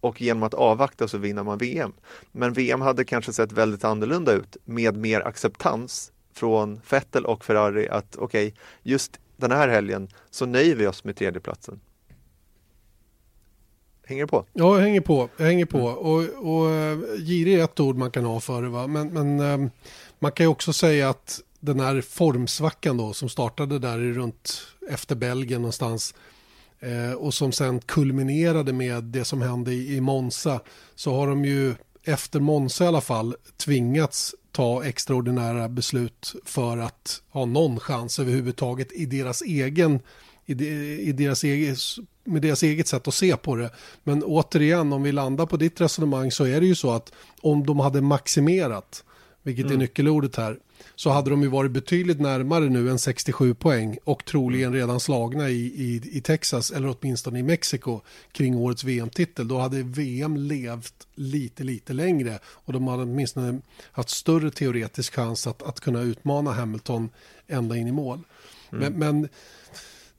Speaker 2: och genom att avvakta så vinner man VM. Men VM hade kanske sett väldigt annorlunda ut med mer acceptans från Vettel och Ferrari att okej, okay, just den här helgen så nöjer vi oss med tredjeplatsen. Hänger på?
Speaker 1: Ja, jag hänger på. Jag hänger på. Mm. Och, och eh, girig är ett ord man kan ha för det. Va? Men, men eh, man kan ju också säga att den här formsvackan då som startade där runt efter Belgien någonstans eh, och som sen kulminerade med det som hände i, Monza så har de ju efter Monza i alla fall tvingats ta extraordinära beslut för att ha någon chans överhuvudtaget i deras egen i deras egen, med deras eget sätt att se på det. Men återigen, om vi landar på ditt resonemang så är det ju så att om de hade maximerat, vilket mm. är nyckelordet här, så hade de ju varit betydligt närmare nu än 67 poäng och troligen redan slagna i, i, i Texas eller åtminstone i Mexiko kring årets VM-titel. Då hade VM levt lite, lite längre och de hade åtminstone haft större teoretisk chans att, att kunna utmana Hamilton ända in i mål. Mm. Men, men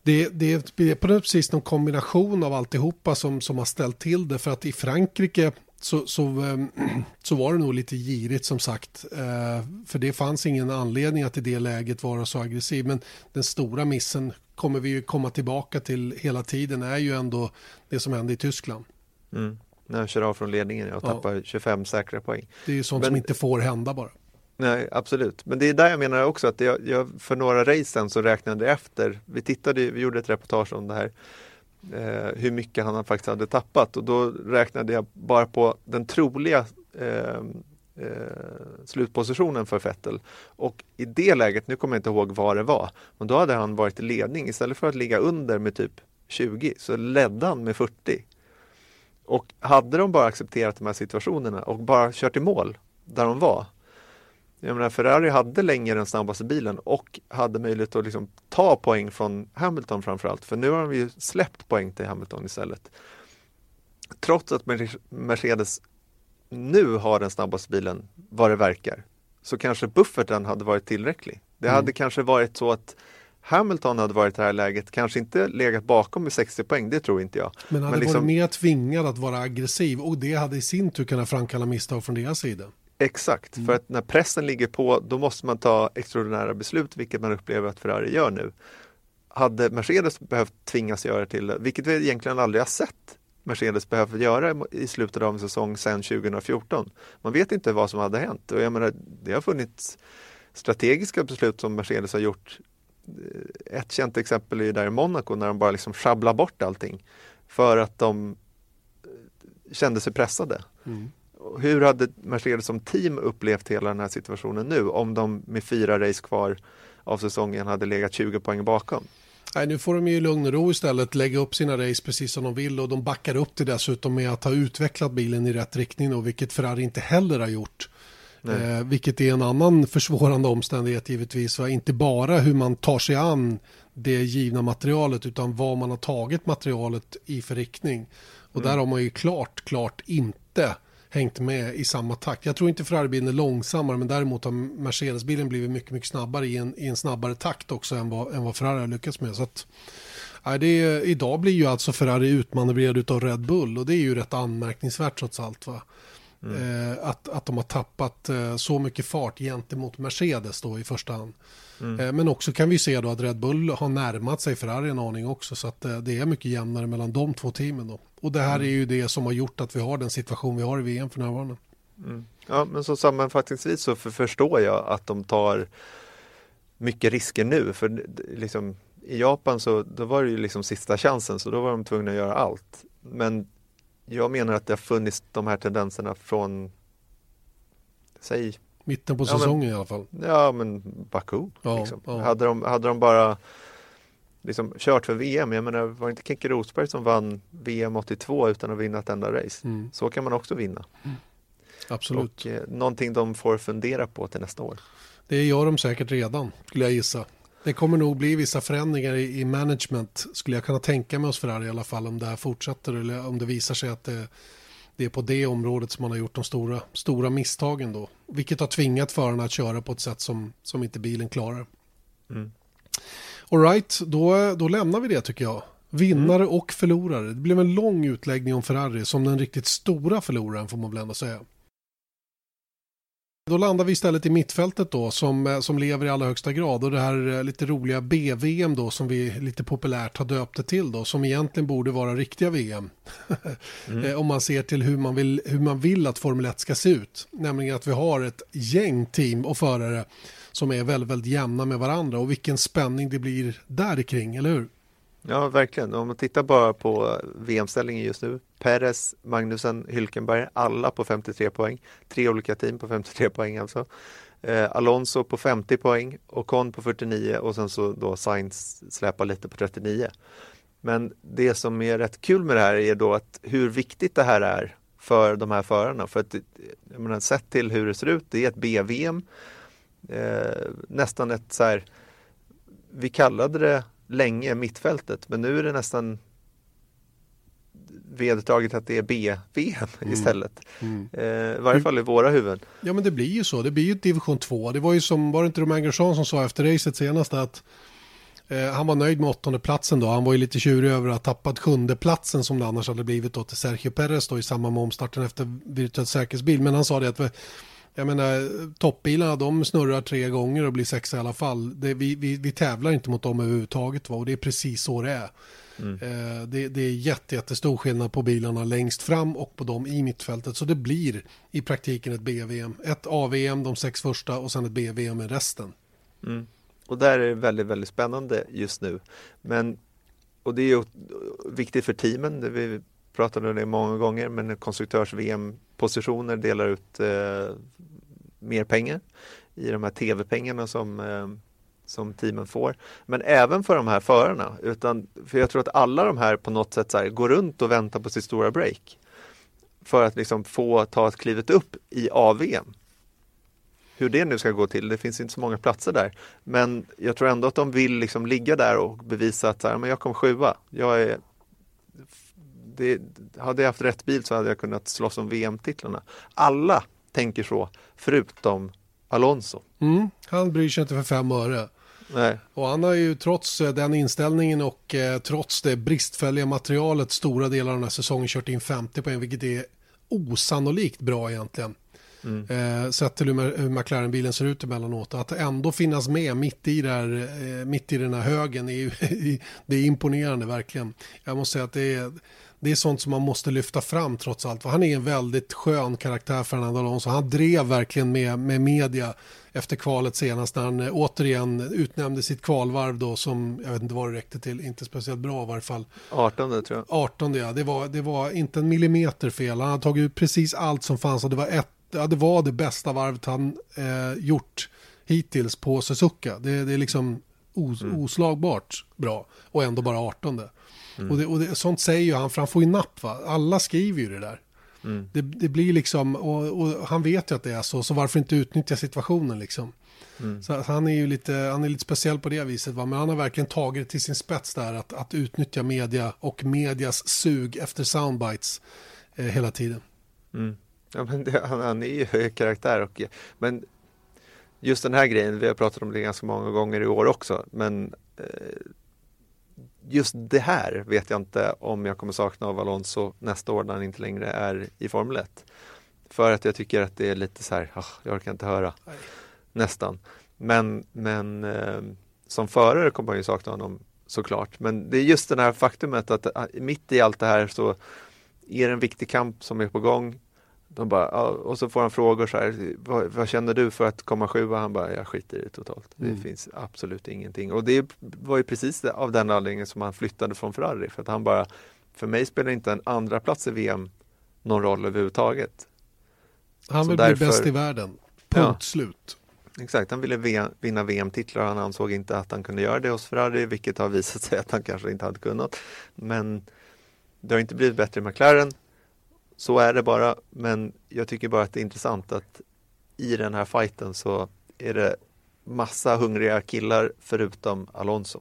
Speaker 1: det, det, är på något precis någon kombination av alltihopa som, som har ställt till det. För att i Frankrike så, så, ehm, [clears throat] så var det nog lite girigt som sagt. Eh, för det fanns ingen anledning att i det läget vara så aggressiv. Men den stora missen kommer vi ju komma tillbaka till hela tiden är ju ändå det som hände i Tyskland.
Speaker 2: Mm. När han kör av från ledningen och tappar ja. 25 säkra poäng.
Speaker 1: Det är ju sånt Men... som inte får hända bara.
Speaker 2: Nej, absolut. Men det är där jag menar också att jag, jag för några race sen så räknade jag efter. Vi tittade, vi gjorde ett reportage om det här. Eh, hur mycket han faktiskt hade tappat och då räknade jag bara på den troliga eh, eh, slutpositionen för Vettel. Och i det läget, nu kommer jag inte ihåg vad det var, men då hade han varit i ledning. Istället för att ligga under med typ 20 så ledde han med 40. Och hade de bara accepterat de här situationerna och bara kört i mål där de var jag menar, Ferrari hade länge den snabbaste bilen och hade möjlighet att liksom ta poäng från Hamilton framförallt. För nu har de ju släppt poäng till Hamilton istället. Trots att Mercedes nu har den snabbaste bilen vad det verkar så kanske bufferten hade varit tillräcklig. Det mm. hade kanske varit så att Hamilton hade varit i det här läget, kanske inte legat bakom med 60 poäng, det tror inte jag.
Speaker 1: Men hade Men liksom... varit mer tvingad att vara aggressiv och det hade i sin tur kunnat framkalla misstag från deras sida.
Speaker 2: Exakt, mm. för att när pressen ligger på då måste man ta extraordinära beslut, vilket man upplever att Ferrari gör nu. Hade Mercedes behövt tvingas göra till det, vilket vi egentligen aldrig har sett Mercedes behöver göra i slutet av en säsong sedan 2014. Man vet inte vad som hade hänt och jag menar, det har funnits strategiska beslut som Mercedes har gjort ett känt exempel är där i Monaco när de bara liksom sjabblar bort allting för att de kände sig pressade. Mm. Hur hade Mercedes som team upplevt hela den här situationen nu om de med fyra race kvar av säsongen hade legat 20 poäng bakom?
Speaker 1: Nej, nu får de ju lugn och ro istället lägga upp sina race precis som de vill och de backar upp det dessutom med att ha utvecklat bilen i rätt riktning och vilket Ferrari inte heller har gjort. Eh, vilket är en annan försvårande omständighet givetvis. Va? Inte bara hur man tar sig an det givna materialet utan vad man har tagit materialet i för riktning. Och mm. där har man ju klart, klart inte hängt med i samma takt. Jag tror inte Ferrari-bilen är långsammare men däremot har Mercedes-bilen blivit mycket, mycket snabbare i en, i en snabbare takt också än vad, än vad Ferrari har lyckats med. Så att, nej, det är, idag blir ju alltså Ferrari utmanövrerad av Red Bull och det är ju rätt anmärkningsvärt trots allt. Va? Mm. Eh, att, att de har tappat eh, så mycket fart gentemot Mercedes då i första hand. Mm. Eh, men också kan vi se då att Red Bull har närmat sig Ferrari en aning också så att det är mycket jämnare mellan de två teamen då. Och det här mm. är ju det som har gjort att vi har den situation vi har i VM för närvarande.
Speaker 2: Mm. Ja, men så sammanfattningsvis så för, förstår jag att de tar mycket risker nu. För liksom, i Japan så då var det ju liksom sista chansen så då var de tvungna att göra allt. Men jag menar att det har funnits de här tendenserna från, säg
Speaker 1: Mitten på säsongen
Speaker 2: ja,
Speaker 1: men, i alla fall.
Speaker 2: Ja, men Baku. Ja, liksom. ja. Hade, de, hade de bara liksom, kört för VM, jag menar var det inte Keke Rosberg som vann VM 82 utan att vinna ett enda race? Mm. Så kan man också vinna. Mm.
Speaker 1: Absolut.
Speaker 2: Och eh, någonting de får fundera på till nästa år.
Speaker 1: Det gör de säkert redan, skulle jag gissa. Det kommer nog bli vissa förändringar i, i management, skulle jag kunna tänka mig hos Ferrari i alla fall, om det här fortsätter eller om det visar sig att det, det är på det området som man har gjort de stora, stora misstagen då. Vilket har tvingat förarna att köra på ett sätt som, som inte bilen klarar. Mm. Alright, då, då lämnar vi det tycker jag. Vinnare mm. och förlorare. Det blev en lång utläggning om Ferrari som den riktigt stora förloraren får man väl ändå säga. Då landar vi istället i mittfältet då som, som lever i allra högsta grad och det här eh, lite roliga BVM då som vi lite populärt har döpt det till då som egentligen borde vara riktiga VM. [laughs] mm. Eh, om man ser till hur man, vill, hur man vill att Formel 1 ska se ut. Nämligen att vi har ett gäng team och förare som är väldigt, väldigt jämna med varandra och vilken spänning det blir där kring, eller hur?
Speaker 2: Ja, verkligen. Om man tittar bara på VM-ställningen just nu. Perez, Magnusen, Hylkenberg, alla på 53 poäng. Tre olika team på 53 poäng alltså. Eh, Alonso på 50 poäng, Ocon på 49 och sen så då Sainz släpar lite på 39. Men det som är rätt kul med det här är då att hur viktigt det här är för de här förarna. För att, jag menar, sett till hur det ser ut, det är ett BVM. Eh, nästan ett så här, vi kallade det länge mittfältet men nu är det nästan vedertaget att det är B-VM mm. istället. Mm. Eh, I varje fall i våra huvuden.
Speaker 1: Ja men det blir ju så, det blir ju division 2. Det var ju som, var det inte Romain Grosjean som sa efter racet senast att eh, han var nöjd med åttonde platsen då. Han var ju lite tjurig över att ha tappat sjunde platsen som det annars hade blivit då till Sergio Perez då i samma med omstarten efter virtuell säkerhetsbil. Men han sa det att jag menar, toppbilarna de snurrar tre gånger och blir sexa i alla fall. Det, vi, vi, vi tävlar inte mot dem överhuvudtaget va? och det är precis så det är. Mm. Eh, det, det, är jätte, jättestor skillnad på bilarna längst fram och på dem i mittfältet. Så det blir i praktiken ett BVM. Ett AVM de sex första och sen ett BVM med resten.
Speaker 2: Mm. Och där är det väldigt, väldigt spännande just nu. Men, och det är ju viktigt för teamen. Det vi pratade om det många gånger, men konstruktörs-VM-positioner delar ut eh, mer pengar i de här tv-pengarna som, eh, som teamen får. Men även för de här förarna. Utan, för jag tror att alla de här på något sätt så här, går runt och väntar på sitt stora break. För att liksom få ta ett klivet upp i AVM. Hur det nu ska gå till, det finns inte så många platser där. Men jag tror ändå att de vill liksom ligga där och bevisa att så här, men jag kom sjua. Jag är det, hade jag haft rätt bil så hade jag kunnat slåss om VM-titlarna. Alla tänker så, förutom Alonso.
Speaker 1: Mm, han bryr sig inte för fem öre.
Speaker 2: Nej.
Speaker 1: Och han har ju trots eh, den inställningen och eh, trots det bristfälliga materialet stora delar av den här säsongen kört in 50 poäng, vilket är osannolikt bra egentligen. Mm. Eh, sett till hur, hur McLaren-bilen ser ut emellanåt. Att ändå finnas med mitt i, där, eh, mitt i den här högen är ju, [laughs] det är imponerande verkligen. Jag måste säga att det är, det är sånt som man måste lyfta fram trots allt. För han är en väldigt skön karaktär Fernando Alonso. Han drev verkligen med, med media efter kvalet senast när han eh, återigen utnämnde sitt kvalvarv då som, jag vet inte vad det räckte till, inte speciellt bra i varje fall.
Speaker 2: 18 tror jag.
Speaker 1: 18 ja, det var, det var inte en millimeter fel. Han hade tagit ut precis allt som fanns och det var, ett, ja, det, var det bästa varvet han eh, gjort hittills på Suzuka. Det, det är liksom os, mm. oslagbart bra och ändå bara 18. Mm. Och, det, och det, sånt säger ju han, för han får ju napp va. Alla skriver ju det där. Mm. Det, det, blir liksom, och, och, han vet ju att det är så, så varför inte utnyttja situationen liksom. Mm. Så han är ju lite, han är lite speciell på det viset, va? men han har verkligen tagit det till sin spets där, att, att utnyttja media och medias sug efter soundbites eh, hela tiden.
Speaker 2: Mm. Ja, men det, han, han, är ju karaktär, och, men just den här grejen, vi har pratat om det ganska många gånger i år också, men eh, just det här vet jag inte om jag kommer sakna av Alonso nästa år när han inte längre är i Formel 1. För att jag tycker att det är lite så här, oh, jag orkar inte höra. Nej. Nästan. Men, men eh, som förare kommer man ju sakna honom såklart. Men det är just det här faktumet att ah, mitt i allt det här så är det en viktig kamp som är på gång. De bara, och så får han frågor så här, vad, vad, känner du för att komma sjua? Han bara, jag skiter i det totalt. Mm. Det finns absolut ingenting. Och det var ju precis av den anledningen som han flyttade från Ferrari. För att han bara, för mig spelar inte en andra plats i VM någon roll överhuvudtaget.
Speaker 1: Han vill därför, bli bäst i världen, punkt ja, slut.
Speaker 2: Exakt, han ville vinna VM-titlar och han ansåg inte att han kunde göra det hos Ferrari, vilket har visat sig att han kanske inte hade kunnat. Men det har inte blivit bättre i McLaren så är det bara, men jag tycker bara att det är intressant att i den här fighten så är det massa hungriga killar förutom Alonso.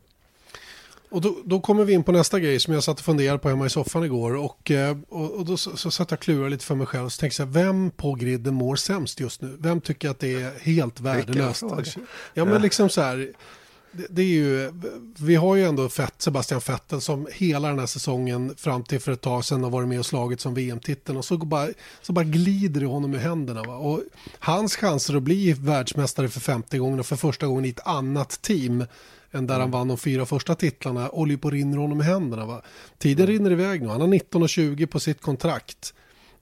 Speaker 1: Och då, då, kommer vi in på nästa grej som jag satt och funderade på hemma i soffan igår. Och, eh, och, och då så, så satt jag och klurade lite för mig själv. Så tänkte jag, vem på griden mår sämst just nu? Vem tycker att det är helt värdelöst? Ja, men liksom så här det, är ju, vi har ju ändå Fett, Sebastian Vettel som hela den här säsongen fram till för ett tag sedan har varit med och slagit som VM-titeln och så bara, så bara glider det honom ur händerna. Va? Och hans chanser att bli världsmästare för femte gången och för första gången i ett annat team än där mm. han vann de fyra första titlarna håller på att rinna honom i händerna. Va? Tiden mm. rinner iväg nu, han har 19 och 20 på sitt kontrakt.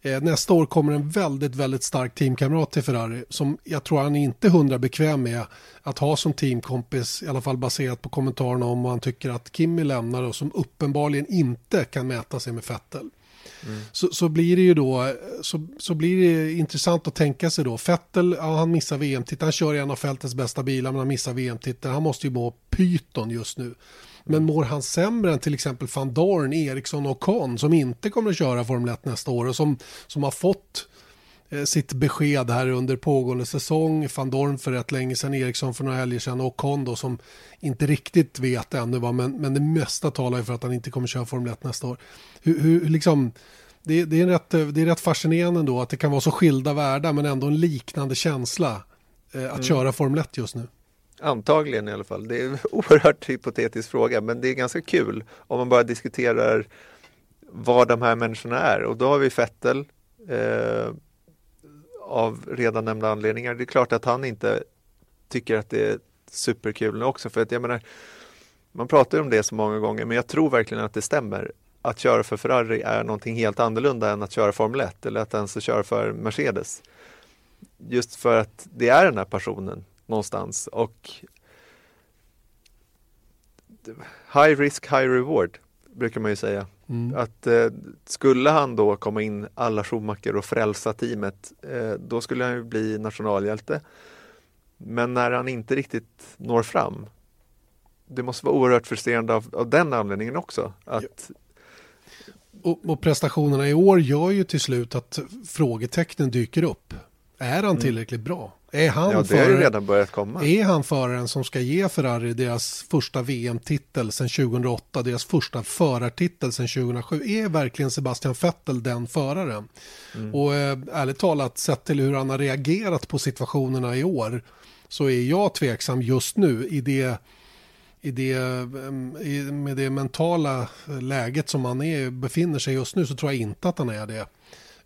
Speaker 1: Eh, nästa år kommer en väldigt, väldigt stark teamkamrat till Ferrari som jag tror han är inte hundra bekväm med att ha som teamkompis, i alla fall baserat på kommentarerna om vad han tycker att Kimi lämnar och som uppenbarligen inte kan mäta sig med Fettel. Mm. Så, så blir det ju då, så, så blir det intressant att tänka sig då, Fettel, ja, han missar VM-titeln, han kör i en av fältets bästa bilar men han missar VM-titeln, han måste ju må pyton just nu. Men mår han sämre än till exempel van Dorn, Eriksson och Con som inte kommer att köra Formel 1 nästa år och som, som har fått eh, sitt besked här under pågående säsong. Van Dorn för rätt länge sedan, Eriksson för några helger sedan och Con då som inte riktigt vet ännu va? Men, men det mesta talar ju för att han inte kommer köra Formel 1 nästa år. Hur, hur liksom, det, det, är rätt, det är rätt fascinerande då att det kan vara så skilda världar men ändå en liknande känsla eh, att mm. köra Formel 1 just nu.
Speaker 2: Antagligen i alla fall. Det är en [laughs] oerhört hypotetisk fråga men det är ganska kul om man bara diskuterar vad de här människorna är och då har vi Fettel eh, av redan nämnda anledningar. Det är klart att han inte tycker att det är superkul också för att jag menar man pratar om det så många gånger men jag tror verkligen att det stämmer. Att köra för Ferrari är någonting helt annorlunda än att köra Formel 1 eller att ens köra för Mercedes. Just för att det är den här passionen någonstans och high risk, high reward brukar man ju säga. Mm. Att eh, skulle han då komma in alla Schumacher och frälsa teamet, eh, då skulle han ju bli nationalhjälte. Men när han inte riktigt når fram, det måste vara oerhört frustrerande av, av den anledningen också. Att...
Speaker 1: Och, och, prestationerna i år gör ju till slut att frågetecknen dyker upp. Är han mm. tillräckligt mm. bra? Är han,
Speaker 2: ja, det har ju redan börjat komma.
Speaker 1: är han föraren som ska ge Ferrari deras första VM-titel sedan 2008, deras första förartitel sedan 2007? Är verkligen Sebastian Vettel den föraren? Mm. Och eh, ärligt talat, sett till hur han har reagerat på situationerna i år, så är jag tveksam just nu i det, i det, eh, i, med det mentala läget som han är, befinner sig just nu, så tror jag inte att han är det.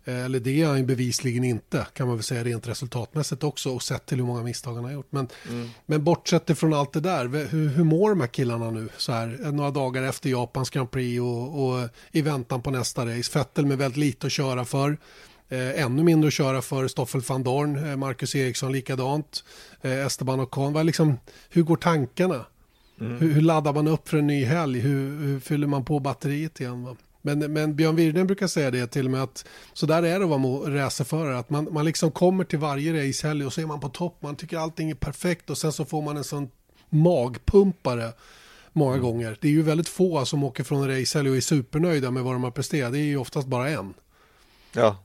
Speaker 1: Eh, eller det är han bevisligen inte, kan man väl säga rent resultatmässigt också och sett till hur många misstag han har gjort. Men, mm. men bortsett ifrån allt det där, hur, hur mår de här killarna nu så här några dagar efter Japans Grand Prix och, och i väntan på nästa race? Fettel med väldigt lite att köra för. Eh, ännu mindre att köra för Stoffel van Dorn, eh, Marcus Eriksson likadant, eh, Esteban Ocon. Liksom, hur går tankarna? Mm. Hur, hur, laddar man upp för en ny helg? Hur, hur fyller man på batteriet igen? Va? Men, men Björn Wirden brukar säga det till och med att så där är det att vara racerförare. Att man, man liksom kommer till varje racehelg och så är man på topp. Man tycker allting är perfekt och sen så får man en sån magpumpare många mm. gånger. Det är ju väldigt få som åker från en racehelg och är supernöjda med vad de har presterat. Det är ju oftast bara en.
Speaker 2: Ja.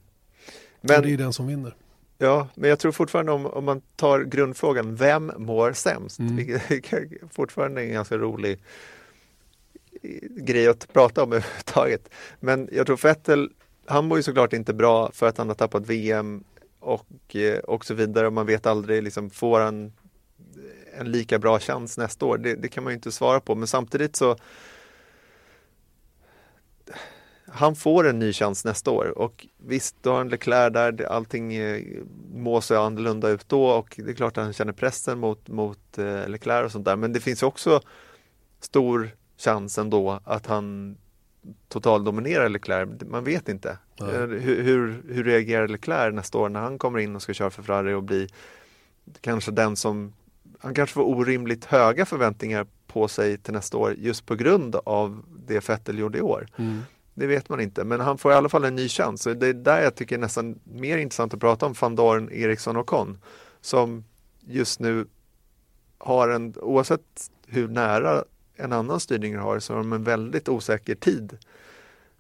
Speaker 1: Men, och det är den som vinner.
Speaker 2: Ja, men jag tror fortfarande om, om man tar grundfrågan, vem mår sämst? Mm. Vilket [laughs] fortfarande är en ganska rolig grej att prata om [laughs] överhuvudtaget. Men jag tror Vettel, han mår ju såklart inte bra för att han har tappat VM och, eh, och så vidare. Man vet aldrig, liksom, får han en lika bra chans nästa år? Det, det kan man ju inte svara på, men samtidigt så han får en ny chans nästa år och visst, då har han Leclerc där, allting eh, må så annorlunda ut då och det är klart att han känner pressen mot, mot eh, Leclerc och sånt där. Men det finns också stor chans ändå att han totaldominerar Leclerc. Man vet inte. Ja. Eh, hur, hur, hur reagerar Leclerc nästa år när han kommer in och ska köra för Ferrari och bli kanske den som han kanske får orimligt höga förväntningar på sig till nästa år just på grund av det Vettel gjorde i år. Mm. Det vet man inte, men han får i alla fall en ny chans. Och det är där jag tycker nästan mer intressant att prata om van Dorn, Eriksson och Con. Som just nu har en, oavsett hur nära en annan styrning har, så har de en väldigt osäker tid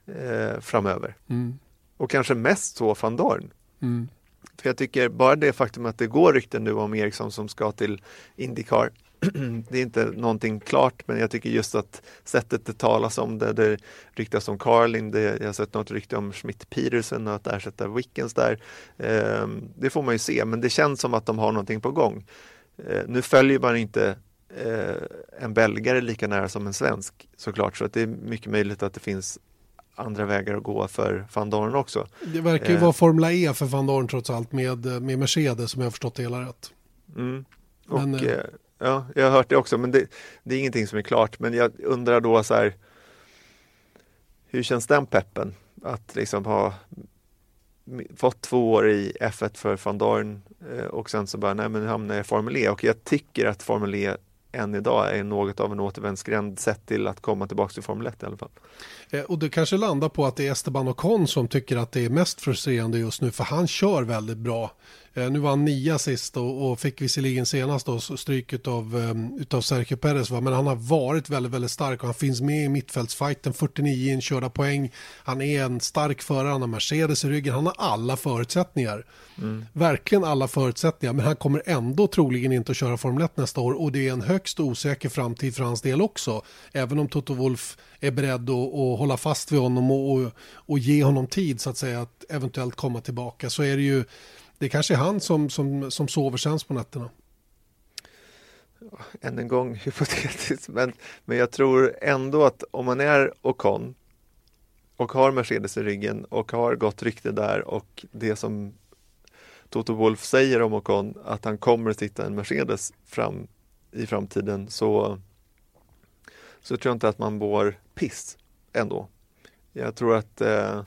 Speaker 2: eh, framöver. Mm. Och kanske mest så van Dorn. Mm. För jag tycker bara det faktum att det går rykten nu om Eriksson som ska till Indycar [clears throat] det är inte någonting klart men jag tycker just att sättet det talas om det, det ryktas om Carlin, det, jag har sett något rykte om Schmidt Peterson och att ersätta Wickens där. Eh, det får man ju se men det känns som att de har någonting på gång. Eh, nu följer man inte eh, en belgare lika nära som en svensk såklart så att det är mycket möjligt att det finns andra vägar att gå för van Dorn också.
Speaker 1: Det verkar ju eh. vara Formula E för van Dorn trots allt med, med Mercedes som jag har förstått det hela rätt.
Speaker 2: Mm. Och, Men, eh, Ja, jag har hört det också, men det, det, är ingenting som är klart. Men jag undrar då så här, hur känns den peppen? Att liksom ha fått två år i F1 för van Dorn eh, och sen så bara, nej men nu hamnar jag i Formel E och jag tycker att Formel E än idag är något av en återvändsgränd sett till att komma tillbaka till Formel 1 i alla fall.
Speaker 1: Eh, och det kanske landar på att det är Esteban Ocon som tycker att det är mest frustrerande just nu för han kör väldigt bra. Eh, nu var han nia sist och, och fick visserligen senast då stryk av um, utav Sergio Perez va? men han har varit väldigt, väldigt stark och han finns med i mittfältsfighten, 49 inkörda poäng. Han är en stark förare, han har Mercedes i ryggen, han har alla förutsättningar. Mm. Verkligen alla förutsättningar, men han kommer ändå troligen inte att köra Formel 1 nästa år och det är en högst osäker framtid för hans del också. Även om Toto Wolf är beredd att, att hålla fast vid honom och, och, och ge honom tid så att säga att eventuellt komma tillbaka så är det ju det kanske är han som, som, som sover sämst på nätterna.
Speaker 2: Än en gång [laughs] hypotetiskt, men, men jag tror ändå att om man är Ocon och har Mercedes i ryggen och har gott rykte där och det som Toto Wolf säger om Ocon, att han kommer att sitta en Mercedes fram, i framtiden, så, så tror jag inte att man mår piss ändå. Jag tror att eh,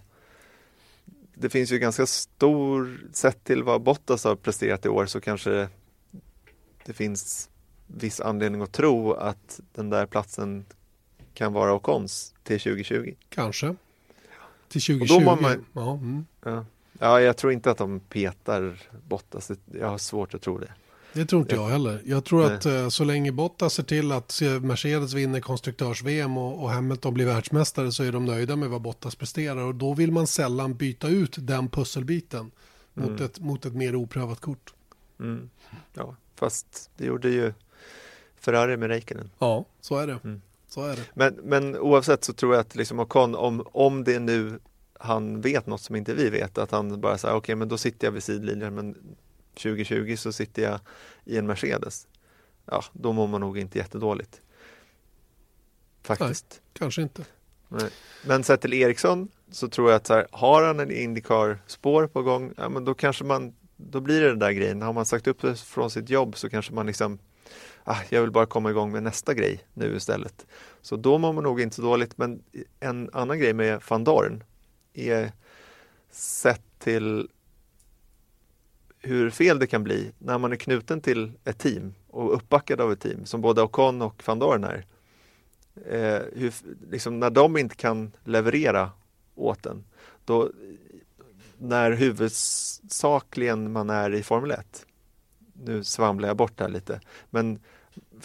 Speaker 2: det finns ju ganska stor, sett till vad Bottas har presterat i år så kanske det finns viss anledning att tro att den där platsen kan vara Ocons till 2020.
Speaker 1: Kanske. Till 2020. Man,
Speaker 2: ja, mm. ja. ja, jag tror inte att de petar Bottas. Jag har svårt att tro det.
Speaker 1: Det tror inte jag heller. Jag tror Nej. att eh, så länge Bottas ser till att Mercedes vinner konstruktörs-VM och, och Hamilton blir världsmästare så är de nöjda med vad Bottas presterar och då vill man sällan byta ut den pusselbiten mm. mot, ett, mot ett mer oprövat kort.
Speaker 2: Mm. Ja, fast det gjorde ju Ferrari med Räikkönen.
Speaker 1: Ja, så är det. Mm. Så är det.
Speaker 2: Men, men oavsett så tror jag att liksom Ocon, om, om det nu han vet något som inte vi vet, att han bara säger okej okay, men då sitter jag vid sidlinjen men 2020 så sitter jag i en Mercedes. Ja, då mår man nog inte jättedåligt. Faktiskt.
Speaker 1: Nej, kanske inte.
Speaker 2: Nej. Men sett till Eriksson så tror jag att så här, har han en Indycar-spår på gång, ja men då kanske man, då blir det den där grejen. Har man sagt upp sig från sitt jobb så kanske man liksom, ah, jag vill bara komma igång med nästa grej nu istället. Så då mår man nog inte så dåligt, men en annan grej med van Dorn är sett till hur fel det kan bli när man är knuten till ett team och uppbackad av ett team som både Ocon och van Dorn är. Eh, hur, liksom när de inte kan leverera åt en, då, när huvudsakligen man är i Formel 1, nu svamlar jag bort här lite, men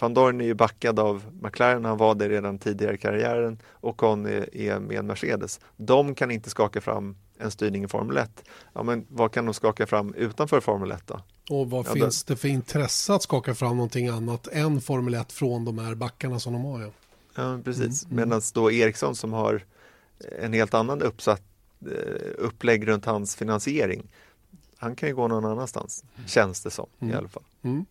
Speaker 2: van Dorn är ju backad av McLaren, han var det redan tidigare i karriären och Con är, är med Mercedes. De kan inte skaka fram en styrning i Formel 1. Ja, men vad kan de skaka fram utanför Formel 1 då?
Speaker 1: Och vad ja, finns det... för intresse att skaka fram någonting annat än Formel 1 från de här backarna som de har? Ja,
Speaker 2: ja precis. Mm, mm. Medan då Eriksson som har en helt annan uppsatt eh, upplägg runt hans finansiering. Han kan ju gå någon annanstans, mm. känns det som mm. i alla fall. Mm.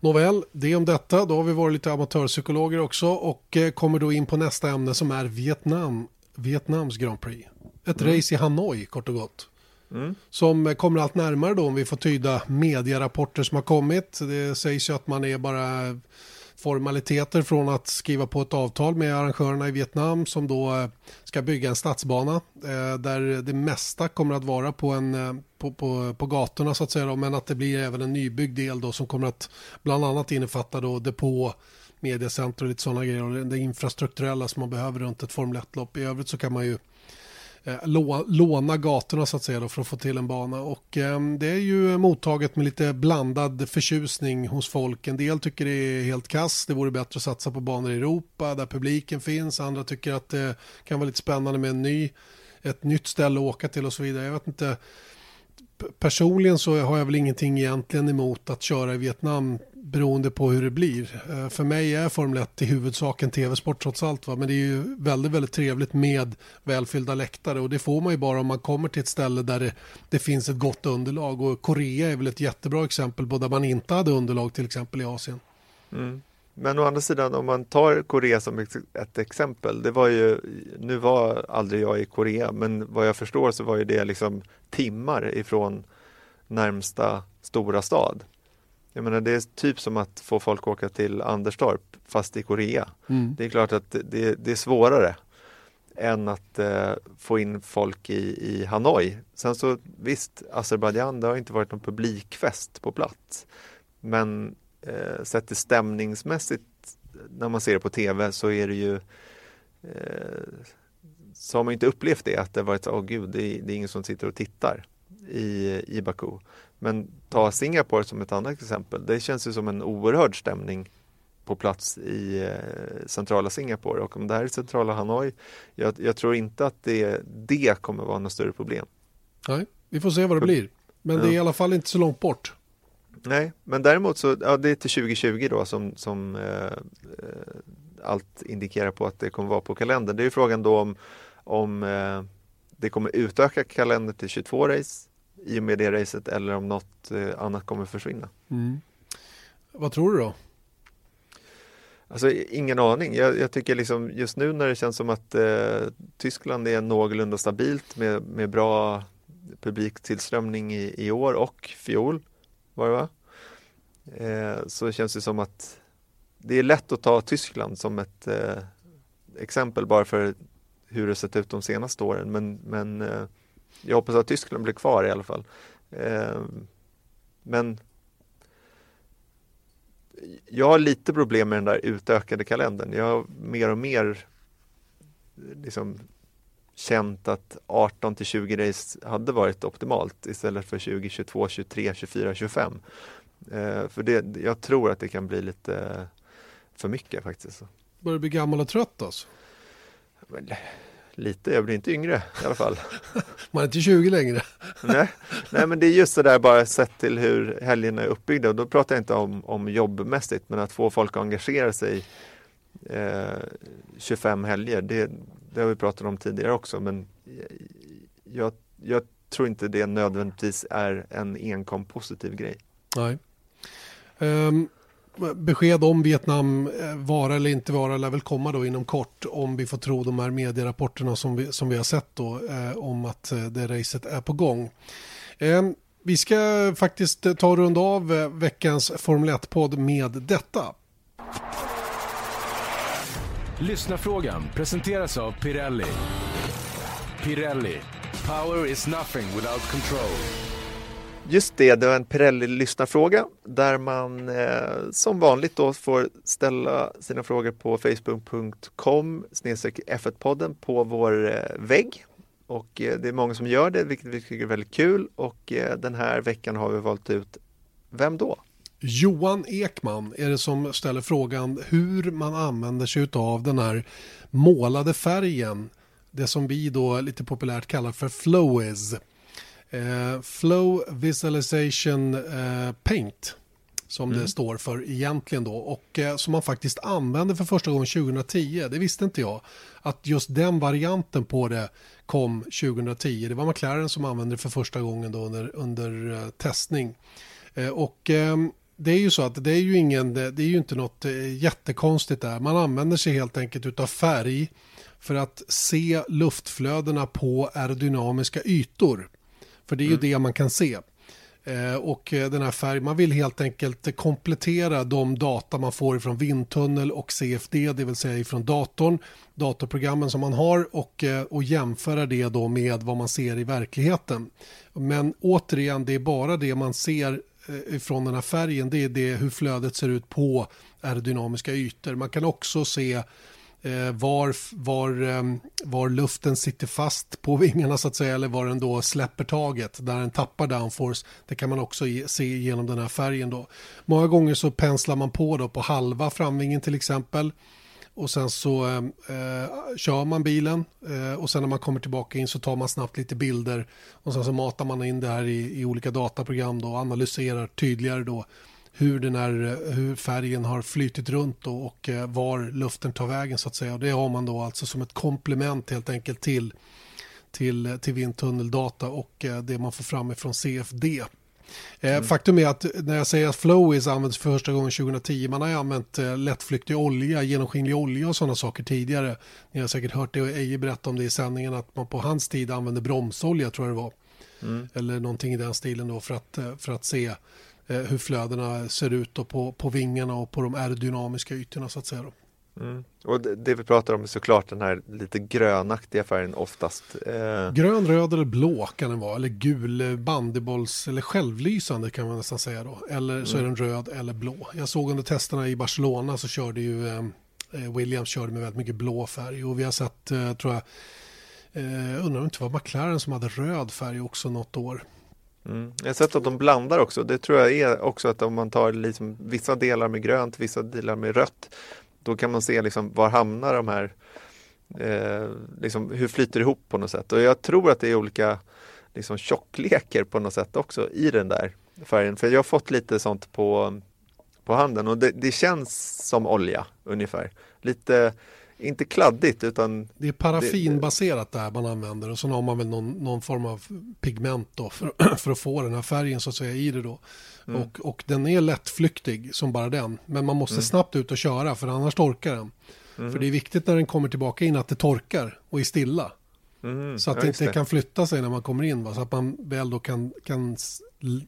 Speaker 1: Nåväl, det om detta. Då har vi varit lite amatörpsykologer också och eh, kommer då in på nästa ämne som är Vietnam, Vietnams Grand Prix. Ett mm. race i Hanoi kort och gott. Mm. Som kommer allt närmare då om vi får tyda medierapporter som har kommit. Det sägs ju att man är bara formaliteter från att skriva på ett avtal med arrangörerna i Vietnam som då eh, ska bygga en stadsbana eh, där det mesta kommer att vara på, en, eh, på, på, på gatorna så att säga men att det blir även en nybyggd del då som kommer att bland annat innefatta då depå mediecenter och lite sådana grejer och det infrastrukturella som man behöver runt ett Formel 1-lopp. I övrigt så kan man ju Eh, låna gatorna så att säga då, för att få till en bana. Och eh, det är ju mottaget med lite blandad förtjusning hos folk. En del tycker det är helt kass, det vore bättre att satsa på banor i Europa där publiken finns. Andra tycker att det kan vara lite spännande med en ny, ett nytt ställe att åka till och så vidare. Jag vet inte personligen så har jag väl ingenting egentligen emot att köra i Vietnam beroende på hur det blir. Eh, för mig är Formel 1 i huvudsak en tv-sport trots allt. Va? Men det är ju väldigt, väldigt trevligt med välfyllda läktare och det får man ju bara om man kommer till ett ställe där det, det finns ett gott underlag. Och Korea är väl ett jättebra exempel på där man inte hade underlag till exempel i Asien.
Speaker 2: Mm. Men å andra sidan om man tar Korea som ett exempel, det var ju, nu var aldrig jag i Korea, men vad jag förstår så var ju det liksom timmar ifrån närmsta stora stad. Jag menar det är typ som att få folk att åka till Anderstorp fast i Korea. Mm. Det är klart att det, det är svårare än att eh, få in folk i, i Hanoi. Sen så visst, Azerbajdzjan det har inte varit någon publikfest på plats. Men eh, sett till stämningsmässigt när man ser det på tv så är det ju eh, så har man inte upplevt det att det varit åh oh, gud, det är, det är ingen som sitter och tittar i, i Baku. Men ta Singapore som ett annat exempel. Det känns ju som en oerhörd stämning på plats i eh, centrala Singapore och om det här är centrala Hanoi, jag, jag, tror inte att det, det kommer vara något större problem.
Speaker 1: Nej, vi får se vad det blir. Men ja. det är i alla fall inte så långt bort.
Speaker 2: Nej, men däremot så, ja, det är till 2020 då som, som eh, eh, allt indikerar på att det kommer vara på kalendern. Det är ju frågan då om, om eh, det kommer utöka kalendern till 22 race i och med det racet eller om något eh, annat kommer försvinna. Mm.
Speaker 1: Vad tror du då?
Speaker 2: Alltså ingen aning. Jag, jag, tycker liksom just nu när det känns som att eh, Tyskland är någorlunda stabilt med, med bra publiktillströmning i, i år och fjol var det va? Eh, så känns det som att det är lätt att ta Tyskland som ett eh, exempel bara för hur det sett ut de senaste åren men, men eh, jag hoppas att Tyskland blir kvar i alla fall. Eh, men jag har lite problem med den där utökade kalendern. Jag har mer och mer liksom känt att 18 till 20 race hade varit optimalt istället för 20, 22, 23, 24, 25. Eh, för det, jag tror att det kan bli lite för mycket faktiskt.
Speaker 1: Börjar du bli gammal och trött alltså?
Speaker 2: Lite, jag blir inte yngre i alla fall. [laughs]
Speaker 1: Man är inte 20 längre.
Speaker 2: nej, nej, men det är just det där bara sett till hur helgerna är uppbyggda. Och då pratar jag inte om, om jobbmässigt, men att få folk att engagera sig eh, 25 helger. Det, det har vi pratat om tidigare också, men jag, jag tror inte det nödvändigtvis är en enkom positiv grej.
Speaker 1: Nej. Um, besked om Vietnam eh, vara eller inte vara lär väl komma då inom kort om vi får tro de här medierapporterna som vi, som vi har sett då eh, om att eh, det racet är på gång. Eh, vi ska faktiskt ta och runda av eh, veckans Formel 1-podd med detta.
Speaker 3: Lyssnarfrågan presenteras av Pirelli. Pirelli. Power is nothing without control.
Speaker 2: Just det, det var en Pirelli-lyssnarfråga där man eh, som vanligt då får ställa sina frågor på facebook.com F1-podden på vår eh, vägg. Och eh, det är många som gör det, vilket vi tycker är väldigt kul. Och eh, den här veckan har vi valt ut, vem då?
Speaker 1: Johan Ekman är det som ställer frågan hur man använder sig av den här målade färgen. Det som vi då lite populärt kallar för Flowiz. Eh, Flow Visualization eh, Paint som mm. det står för egentligen då och eh, som man faktiskt använde för första gången 2010. Det visste inte jag att just den varianten på det kom 2010. Det var McLaren som använde det för första gången då under, under testning. Och um, det är ju så att det är ju ingen, det är ju inte något jättekonstigt där. Man använder sig helt enkelt av färg för att se luftflödena på aerodynamiska ytor. För det är ju mm. det man kan se. Eh, och eh, den här färgen, man vill helt enkelt komplettera de data man får från vindtunnel och CFD, det vill säga från datorn, datorprogrammen som man har och, eh, och jämföra det då med vad man ser i verkligheten. Men återigen, det är bara det man ser från den här färgen, det är det hur flödet ser ut på aerodynamiska ytor. Man kan också se Eh, var, var, ehm, var luften sitter fast på vingarna så att säga eller var den då släpper taget där den tappar downforce. Det kan man också se genom den här färgen då. Många gånger så penslar man på då på halva framvingen till exempel och sen så eh, eh, kör man bilen eh, och sen när man kommer tillbaka in så tar man snabbt lite bilder och sen så matar man in det här i, i olika dataprogram då och analyserar tydligare då hur, den här, hur färgen har flytit runt då och eh, var luften tar vägen så att säga. Och det har man då alltså som ett komplement helt enkelt till, till, till vindtunneldata och eh, det man får fram ifrån CFD. Eh, mm. Faktum är att när jag säger att Flowis används för första gången 2010, man har ju använt lättflyktig olja, genomskinlig olja och sådana saker tidigare. Ni har säkert hört det och Eje berätta om det i sändningen att man på hans tid använde bromsolja tror jag det var. Mm. Eller någonting i den stilen då för att, för att se hur flödena ser ut på, på vingarna och på de aerodynamiska ytorna så att säga.
Speaker 2: Mm. Och det, det, vi pratar om är såklart den här lite grönaktiga färgen oftast.
Speaker 1: Eh... Grön, röd eller blå kan den vara. Eller gul, eh, bandybolls eller självlysande kan man nästan säga då. Eller så mm. är den röd eller blå. Jag såg under testerna i Barcelona så körde ju eh, eh, Williams körde med väldigt mycket blå färg. Och vi har sett, eh, tror jag, eh, undrar om det inte var McLaren som hade röd färg också något år.
Speaker 2: Mm. Jag har sett att de blandar också. Det tror jag är också att om man tar liksom vissa delar med grönt, vissa delar med rött, då kan man se liksom var hamnar de här, eh, liksom hur flyter det ihop på något sätt. Och jag tror att det är olika liksom tjocklekar på något sätt också i den där färgen. För jag har fått lite sånt på, på handen och det, det känns som olja ungefär. Lite inte kladdigt utan
Speaker 1: Det är paraffinbaserat det här man använder och så har man väl någon, någon form av pigment då för, [clears throat] för, att få den här färgen så att säga i det då. Mm. Och, och den är lättflyktig som bara den. Men man måste mm. snabbt ut och köra för annars torkar den. Mm. För det är viktigt när den kommer tillbaka in att det torkar och är stilla. Mm. Så att ja, det inte kan flytta sig när man kommer in. Va? Så att man väl då kan, kan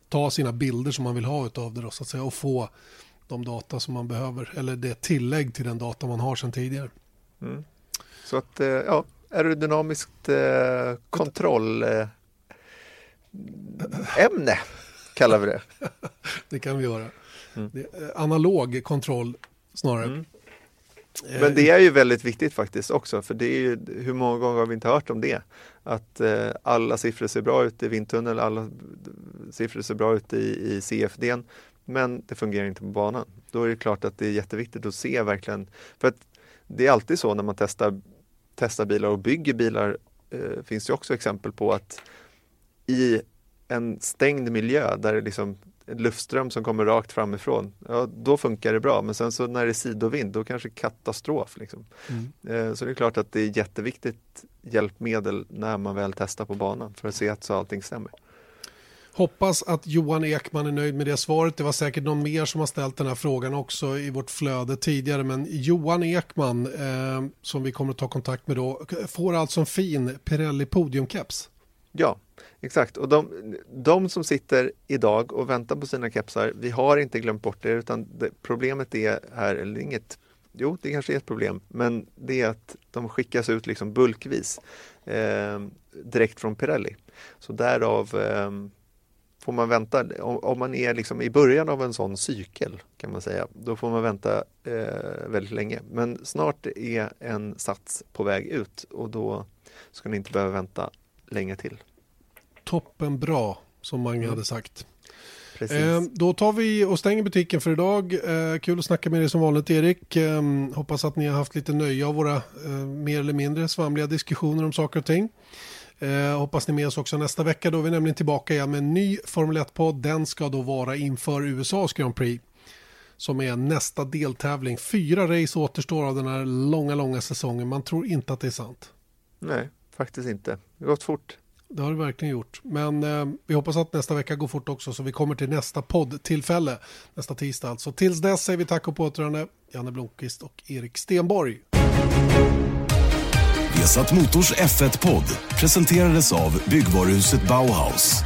Speaker 1: ta sina bilder som man vill ha av det då, så att säga, och få de data som man behöver. Eller det tillägg till den data man har sedan tidigare. Mm.
Speaker 2: Så att, eh, ja, aerodynamiskt eh, kontrollämne eh, kallar vi det. [laughs]
Speaker 1: det kan vi göra. Mm. Det analog kontroll snarare. Mm.
Speaker 2: Men det är ju väldigt viktigt faktiskt också, för det är ju, hur många gånger har vi inte hört om det? Att eh, alla siffror ser bra ut i vindtunnel, alla siffror ser bra ut i, i CFD, men det fungerar inte på banan. Då är det klart att det är jätteviktigt att se verkligen, för att det är alltid så när man testar, testar bilar och bygger bilar eh, finns det också exempel på att i en stängd miljö där det liksom en luftström som kommer rakt framifrån, ja, då funkar det bra. Men sen så när det är sidovind, då kanske katastrof. Liksom. Mm. Eh, så det är klart att det är jätteviktigt hjälpmedel när man väl testar på banan för att se att så allting stämmer.
Speaker 1: Hoppas att Johan Ekman är nöjd med det svaret. Det var säkert någon mer som har ställt den här frågan också i vårt flöde tidigare. Men Johan Ekman, eh, som vi kommer att ta kontakt med då, får alltså en fin Pirelli podiumkeps.
Speaker 2: Ja, exakt. Och de, de, som sitter idag och väntar på sina kepsar, vi har inte glömt bort det, utan det, problemet är här, eller inget, jo det kanske är ett problem, men det är att de skickas ut liksom bulkvis eh, direkt från Pirelli. Så därav eh, får man vänta, om, man är liksom i början av en sån cykel kan man säga, då får man vänta eh, väldigt länge. Men snart är en sats på väg ut och då ska ni inte behöva vänta länge till.
Speaker 1: Toppen bra, som Mange mm. hade sagt. Eh, då tar vi och stänger butiken för idag. Eh, kul att snacka med dig som vanligt Erik. Eh, hoppas att ni har haft lite nöje av våra eh, mer eller mindre svamliga diskussioner om saker och ting. Eh, hoppas ni är med oss också nästa vecka. Då är vi nämligen tillbaka igen med en ny Formel 1-podd. Den ska då vara inför USAs Grand Prix. Som är nästa deltävling. Fyra race återstår av den här långa, långa säsongen. Man tror inte att det är sant.
Speaker 2: Nej, faktiskt inte. Det har gått fort.
Speaker 1: Det har det verkligen gjort. Men eh, vi hoppas att nästa vecka går fort också så vi kommer till nästa poddtillfälle. Nästa tisdag alltså. Tills dess säger vi tack och på återhörande. Janne Blomqvist och Erik Stenborg.
Speaker 3: Esat Motors F1-podd presenterades av byggvaruhuset Bauhaus.